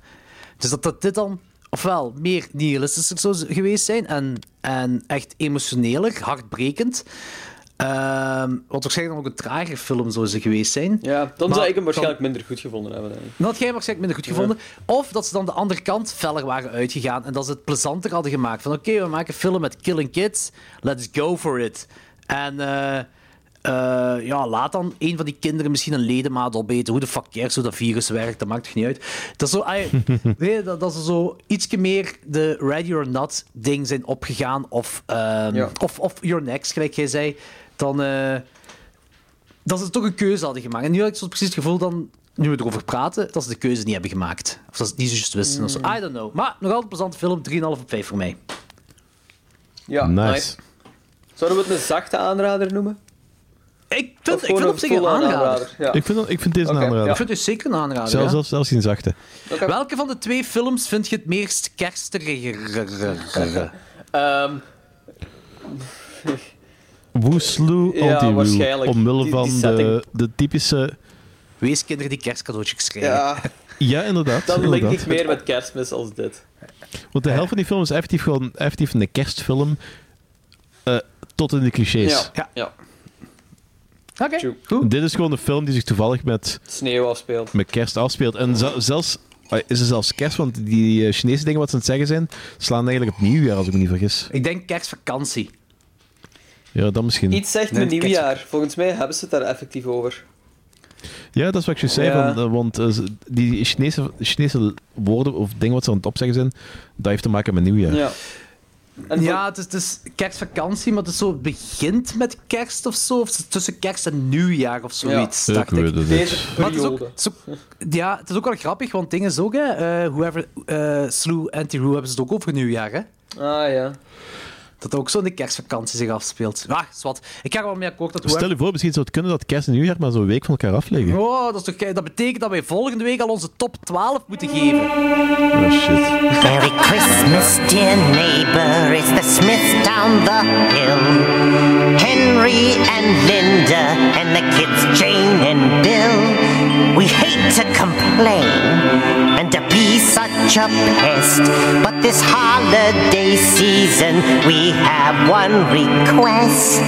Dus dat, dat dit dan ofwel meer nihilistischer zou geweest zijn en, en echt emotioneler, hartbrekend. Ehm, wat waarschijnlijk nog een trager film zou ze geweest zijn. Ja, dan Maar zou ik hem waarschijnlijk minder goed gevonden hebben. Dan had jij hem waarschijnlijk minder goed gevonden. Of dat ze dan de andere kant feller waren uitgegaan en dat ze het plezanter hadden gemaakt. Van oké, we maken een film met killing kids, let's go for it. En eh, eh, ja, laat dan een van die kinderen misschien een ledemaat opeten. Hoe de fuck cares hoe dat virus werkt, dat maakt toch niet uit. Dat is zo, nee, dat, zo ietsje meer de ready or not ding zijn opgegaan. Of, ehm, Ja. of, of your next, gelijk jij zei. Dan... eh, dat ze toch een keuze hadden gemaakt. En nu had ik zo precies het gevoel dan, nu we erover praten, dat ze de keuze niet hebben gemaakt. Of dat ze het niet zo juist wisten. of zo. I don't know. Maar nog altijd een plezante film, 3,5 op 5 voor mij. Ja, Nice. Zouden we het een zachte aanrader noemen? Ik vind, ik vind op een zich een aanrader. Ja. Ik, vind, ik vind deze een aanrader. Ik vind het zeker een aanrader. Zelfs, ja. zelfs, zelfs geen zachte. Welke van de twee films vind je het meest kerstiger? Ehm, Woesloe Ja, Anti-Woo. waarschijnlijk. Omwille Die- van die de, setting. de typische... Weeskinderen die kerstcadeautjes krijgen. ja, Ja, inderdaad. dan link inderdaad. ik meer met kerstmis als dit. Want de helft van die film is effectief gewoon effectief een kerstfilm. eh, tot in de clichés. Ja, Ja. ja. Oké. Dit is gewoon een film die zich toevallig met, Sneeuw afspeelt. met kerst afspeelt. En zel- zelfs... Is er zelfs kerst, want die eh, Chinese dingen wat ze aan het zeggen zijn, slaan eigenlijk op nieuwjaar, als ik me niet vergis. Ik denk kerstvakantie. Ja, dat misschien. Iets zegt Nee, me nieuwjaar. Volgens mij hebben ze het daar effectief over. Ja, dat is wat ik je zei. Ja. Van, eh, want eh, die Chinese, Chinese woorden of dingen wat ze aan het opzeggen zijn, dat heeft te maken met nieuwjaar. Ja. En Ja, het is, het is kerstvakantie, maar het, is zo, het begint met kerst of zo. Of tussen kerst en nieuwjaar of zoiets, Ja, dacht ik weet het niet. deze Maar het is ook, periode. het is ook- ja, het is ook wel grappig, want dingen is ook, hè, eh, whoever uh, slew Anti-Roo hebben ze het ook over nieuwjaar, hè. Ah ja. Dat ook zo in de kerstvakantie zich afspeelt. Ah, zwart. Ik ga er wel mee akkoord dat Stel whoever... je voor, misschien zou het kunnen dat kerst en nieuwjaar maar zo'n week van elkaar af liggen. Oh, dat, is toch, dat betekent dat wij volgende week al onze top 12 moeten geven. Oh shit. Merry Christmas, dear neighbor. It's the Smith down the hill. Henry and Linda and the kids Jane and Bill. We hate to complain and to be such a pest, but this holiday season we have one request.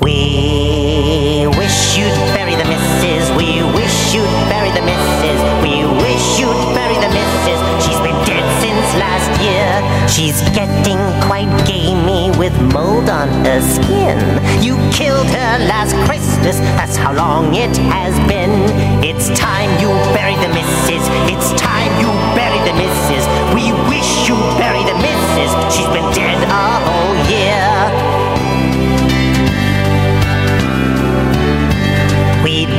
We wish you'd bury the missus. We wish you'd bury the missus. We wish you'd last year. She's getting quite gamey with mold on her skin. You killed her last Christmas. That's how long it has been. It's time you bury the missus. It's time you bury the missus. We wish you bury the missus. She's been dead a whole year.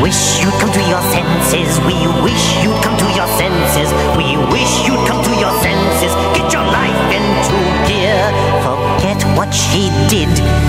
Wish you'd come to your senses. We wish you'd come to your senses. We wish you'd come to your senses. Get your life into gear. Forget what she did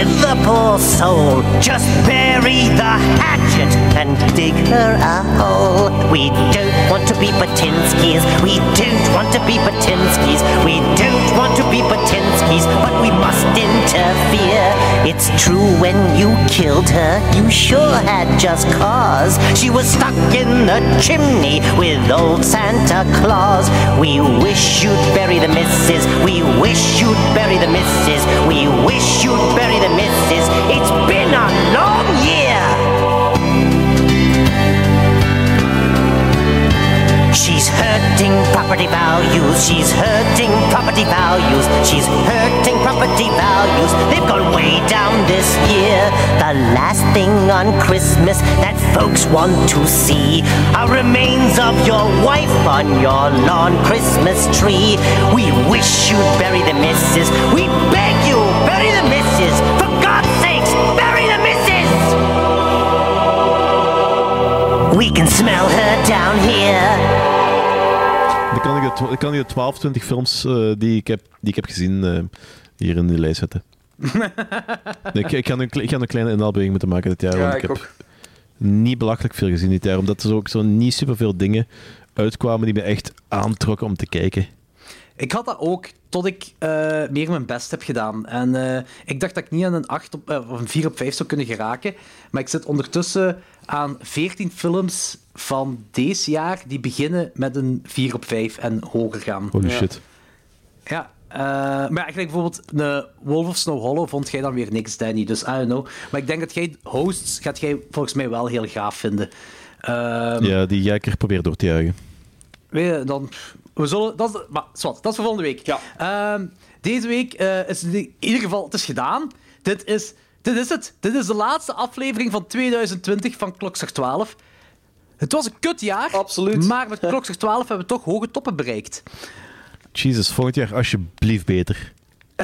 forgive the poor soul. Just bury the hatchet and dig her a hole. We don't want to be Batinskis. We don't want to be Batinskis. We don't want to be Batinskis, but we must interfere. It's true when you killed her, you sure had just cause. She was stuck in the chimney with old Santa Claus. We wish you'd bury the missus. We wish you'd bury the missus. We wish you'd bury the missus. It's been a long year. She's hurting property values. She's hurting property values. She's hurting property values. They've gone way down this year. The last thing on Christmas that folks want to see are remains of your wife on your lawn Christmas tree. We wish you'd bury the missus. We beg you, bury the missus. We can smell her down here. Dan kan ik de, kan ik de 12, 20 films eh, die, ik heb, die ik heb gezien eh, hier in die lijst zetten. ik, ik, ga een, kle- ik ga een kleine inhaalbeweging moeten maken dit jaar. Ja, want ik, ik heb ook. niet belachelijk veel gezien dit jaar, omdat er ook zo niet superveel dingen uitkwamen die me echt aantrokken om te kijken. Ik had dat ook tot ik eh, meer mijn best heb gedaan. En eh, ik dacht dat ik niet aan een, 8 op, eh, of een 4 op 5 zou kunnen geraken. Maar ik zit ondertussen aan 14 films van deze jaar die beginnen met een 4 op 5 en hoger gaan. Holy ja. shit. Ja, eh, maar eigenlijk bijvoorbeeld de Wolf of Snow Hollow vond jij dan weer niks, Danny. Dus I don't know. Maar ik denk dat jij hosts gaat jij volgens mij wel heel gaaf vinden. Ehm, Ja, die ga ik er proberen door te jagen. Weet je, dan... We zullen... Dat is, maar, zwart, dat is voor volgende week. Ehm, deze week eh, is het in ieder geval... Het is gedaan. Dit is, dit is het. Dit is de laatste aflevering van 2020 van Klokslag 12. Het was een kutjaar. Absoluut. Maar met Klokslag 12 hebben we toch hoge toppen bereikt. Jesus, volgend jaar alsjeblieft beter.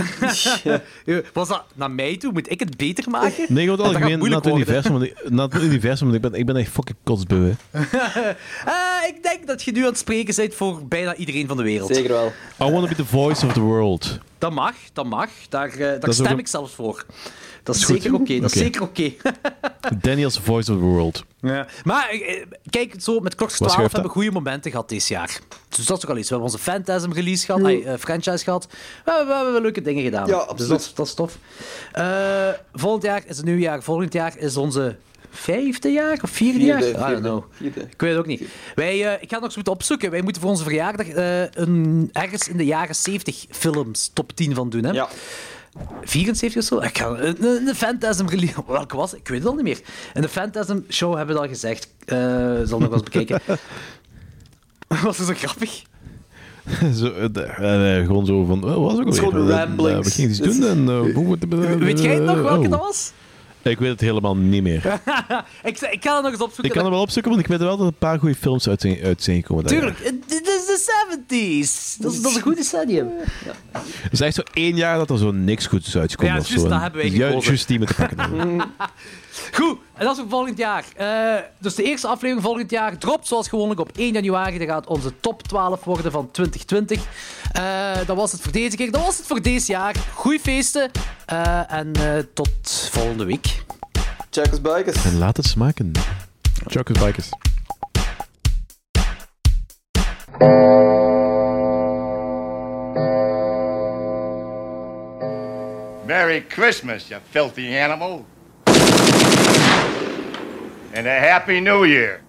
Was dat naar mij toe? Moet ik het beter maken? Nee, gewoon algemeen naar het universum. want ik- Naar het universum, want ik ben, ik ben echt fucking kotsbeu. hè. Eh, ik denk dat je nu aan het spreken bent voor bijna iedereen van de wereld. Zeker wel. I want to be the voice of the world. Dat mag, dat mag. Daar, eh, daar stem ik zelfs voor. Dat is, zeker oké. Dat is zeker oké. Daniel's voice of the world. Ja. Maar eh, kijk, zo met Wat 12 schuift hebben we goede momenten gehad dit jaar. Dus dat is toch al iets. We hebben onze Phantasm release gehad, ay, eh, franchise gehad. We, hebben- we hebben leuke dingen gedaan. Ja, Dus absoluut. dat, is- dat is tof. Eh, volgend jaar is het nieuwjaar. Volgend jaar is onze vijfde jaar of vierde, Vierde, jaar? I don't vierde, know. vierde. Ik weet het ook niet. Wij, eh, ik ga het nog eens moeten opzoeken. Wij moeten voor onze verjaardag eh, een, ergens in de jaren 70 films top 10 van doen. Hè? Ja. 74 of zo? Ik ga, Phantasm release. Welke was het? Ik weet het al niet meer. In de Phantasm show hebben we al gezegd. Eh zal nog wel eens bekijken. was het zo grappig? zo, eh, eh, gewoon zo van, oh, wat was ook gewoon ramblings. we gingen iets doen en... hoe Weet jij nog welke oh. dat was? Ik weet het helemaal niet meer. ik, ik ga het nog eens opzoeken. Ik kan er wel opzoeken, want ik weet wel dat er een paar goede films uit zijn, uit zijn gekomen. dat Tuurlijk, de 70s. Dat is, dat is een goed decennium. jaar. Het is echt zo één jaar dat er zo niks goeds is uitgekomen Ja, of juist, zo. dat En hebben wij ju- gekozen. Juist die met te pakken. Goed, en dat is voor volgend jaar. Eh, dus de eerste aflevering volgend jaar dropt zoals gewoonlijk op 1 januari. Dat gaat onze top 12 worden van 2020. Eh, dat was het voor deze keer. Dat was het voor deze jaar. Goeie feesten. Eh, en eh, tot volgende week. Checkers Bikers. En laat het smaken. Chokers Bikers. Merry Christmas, you filthy animal. And a Happy New Year.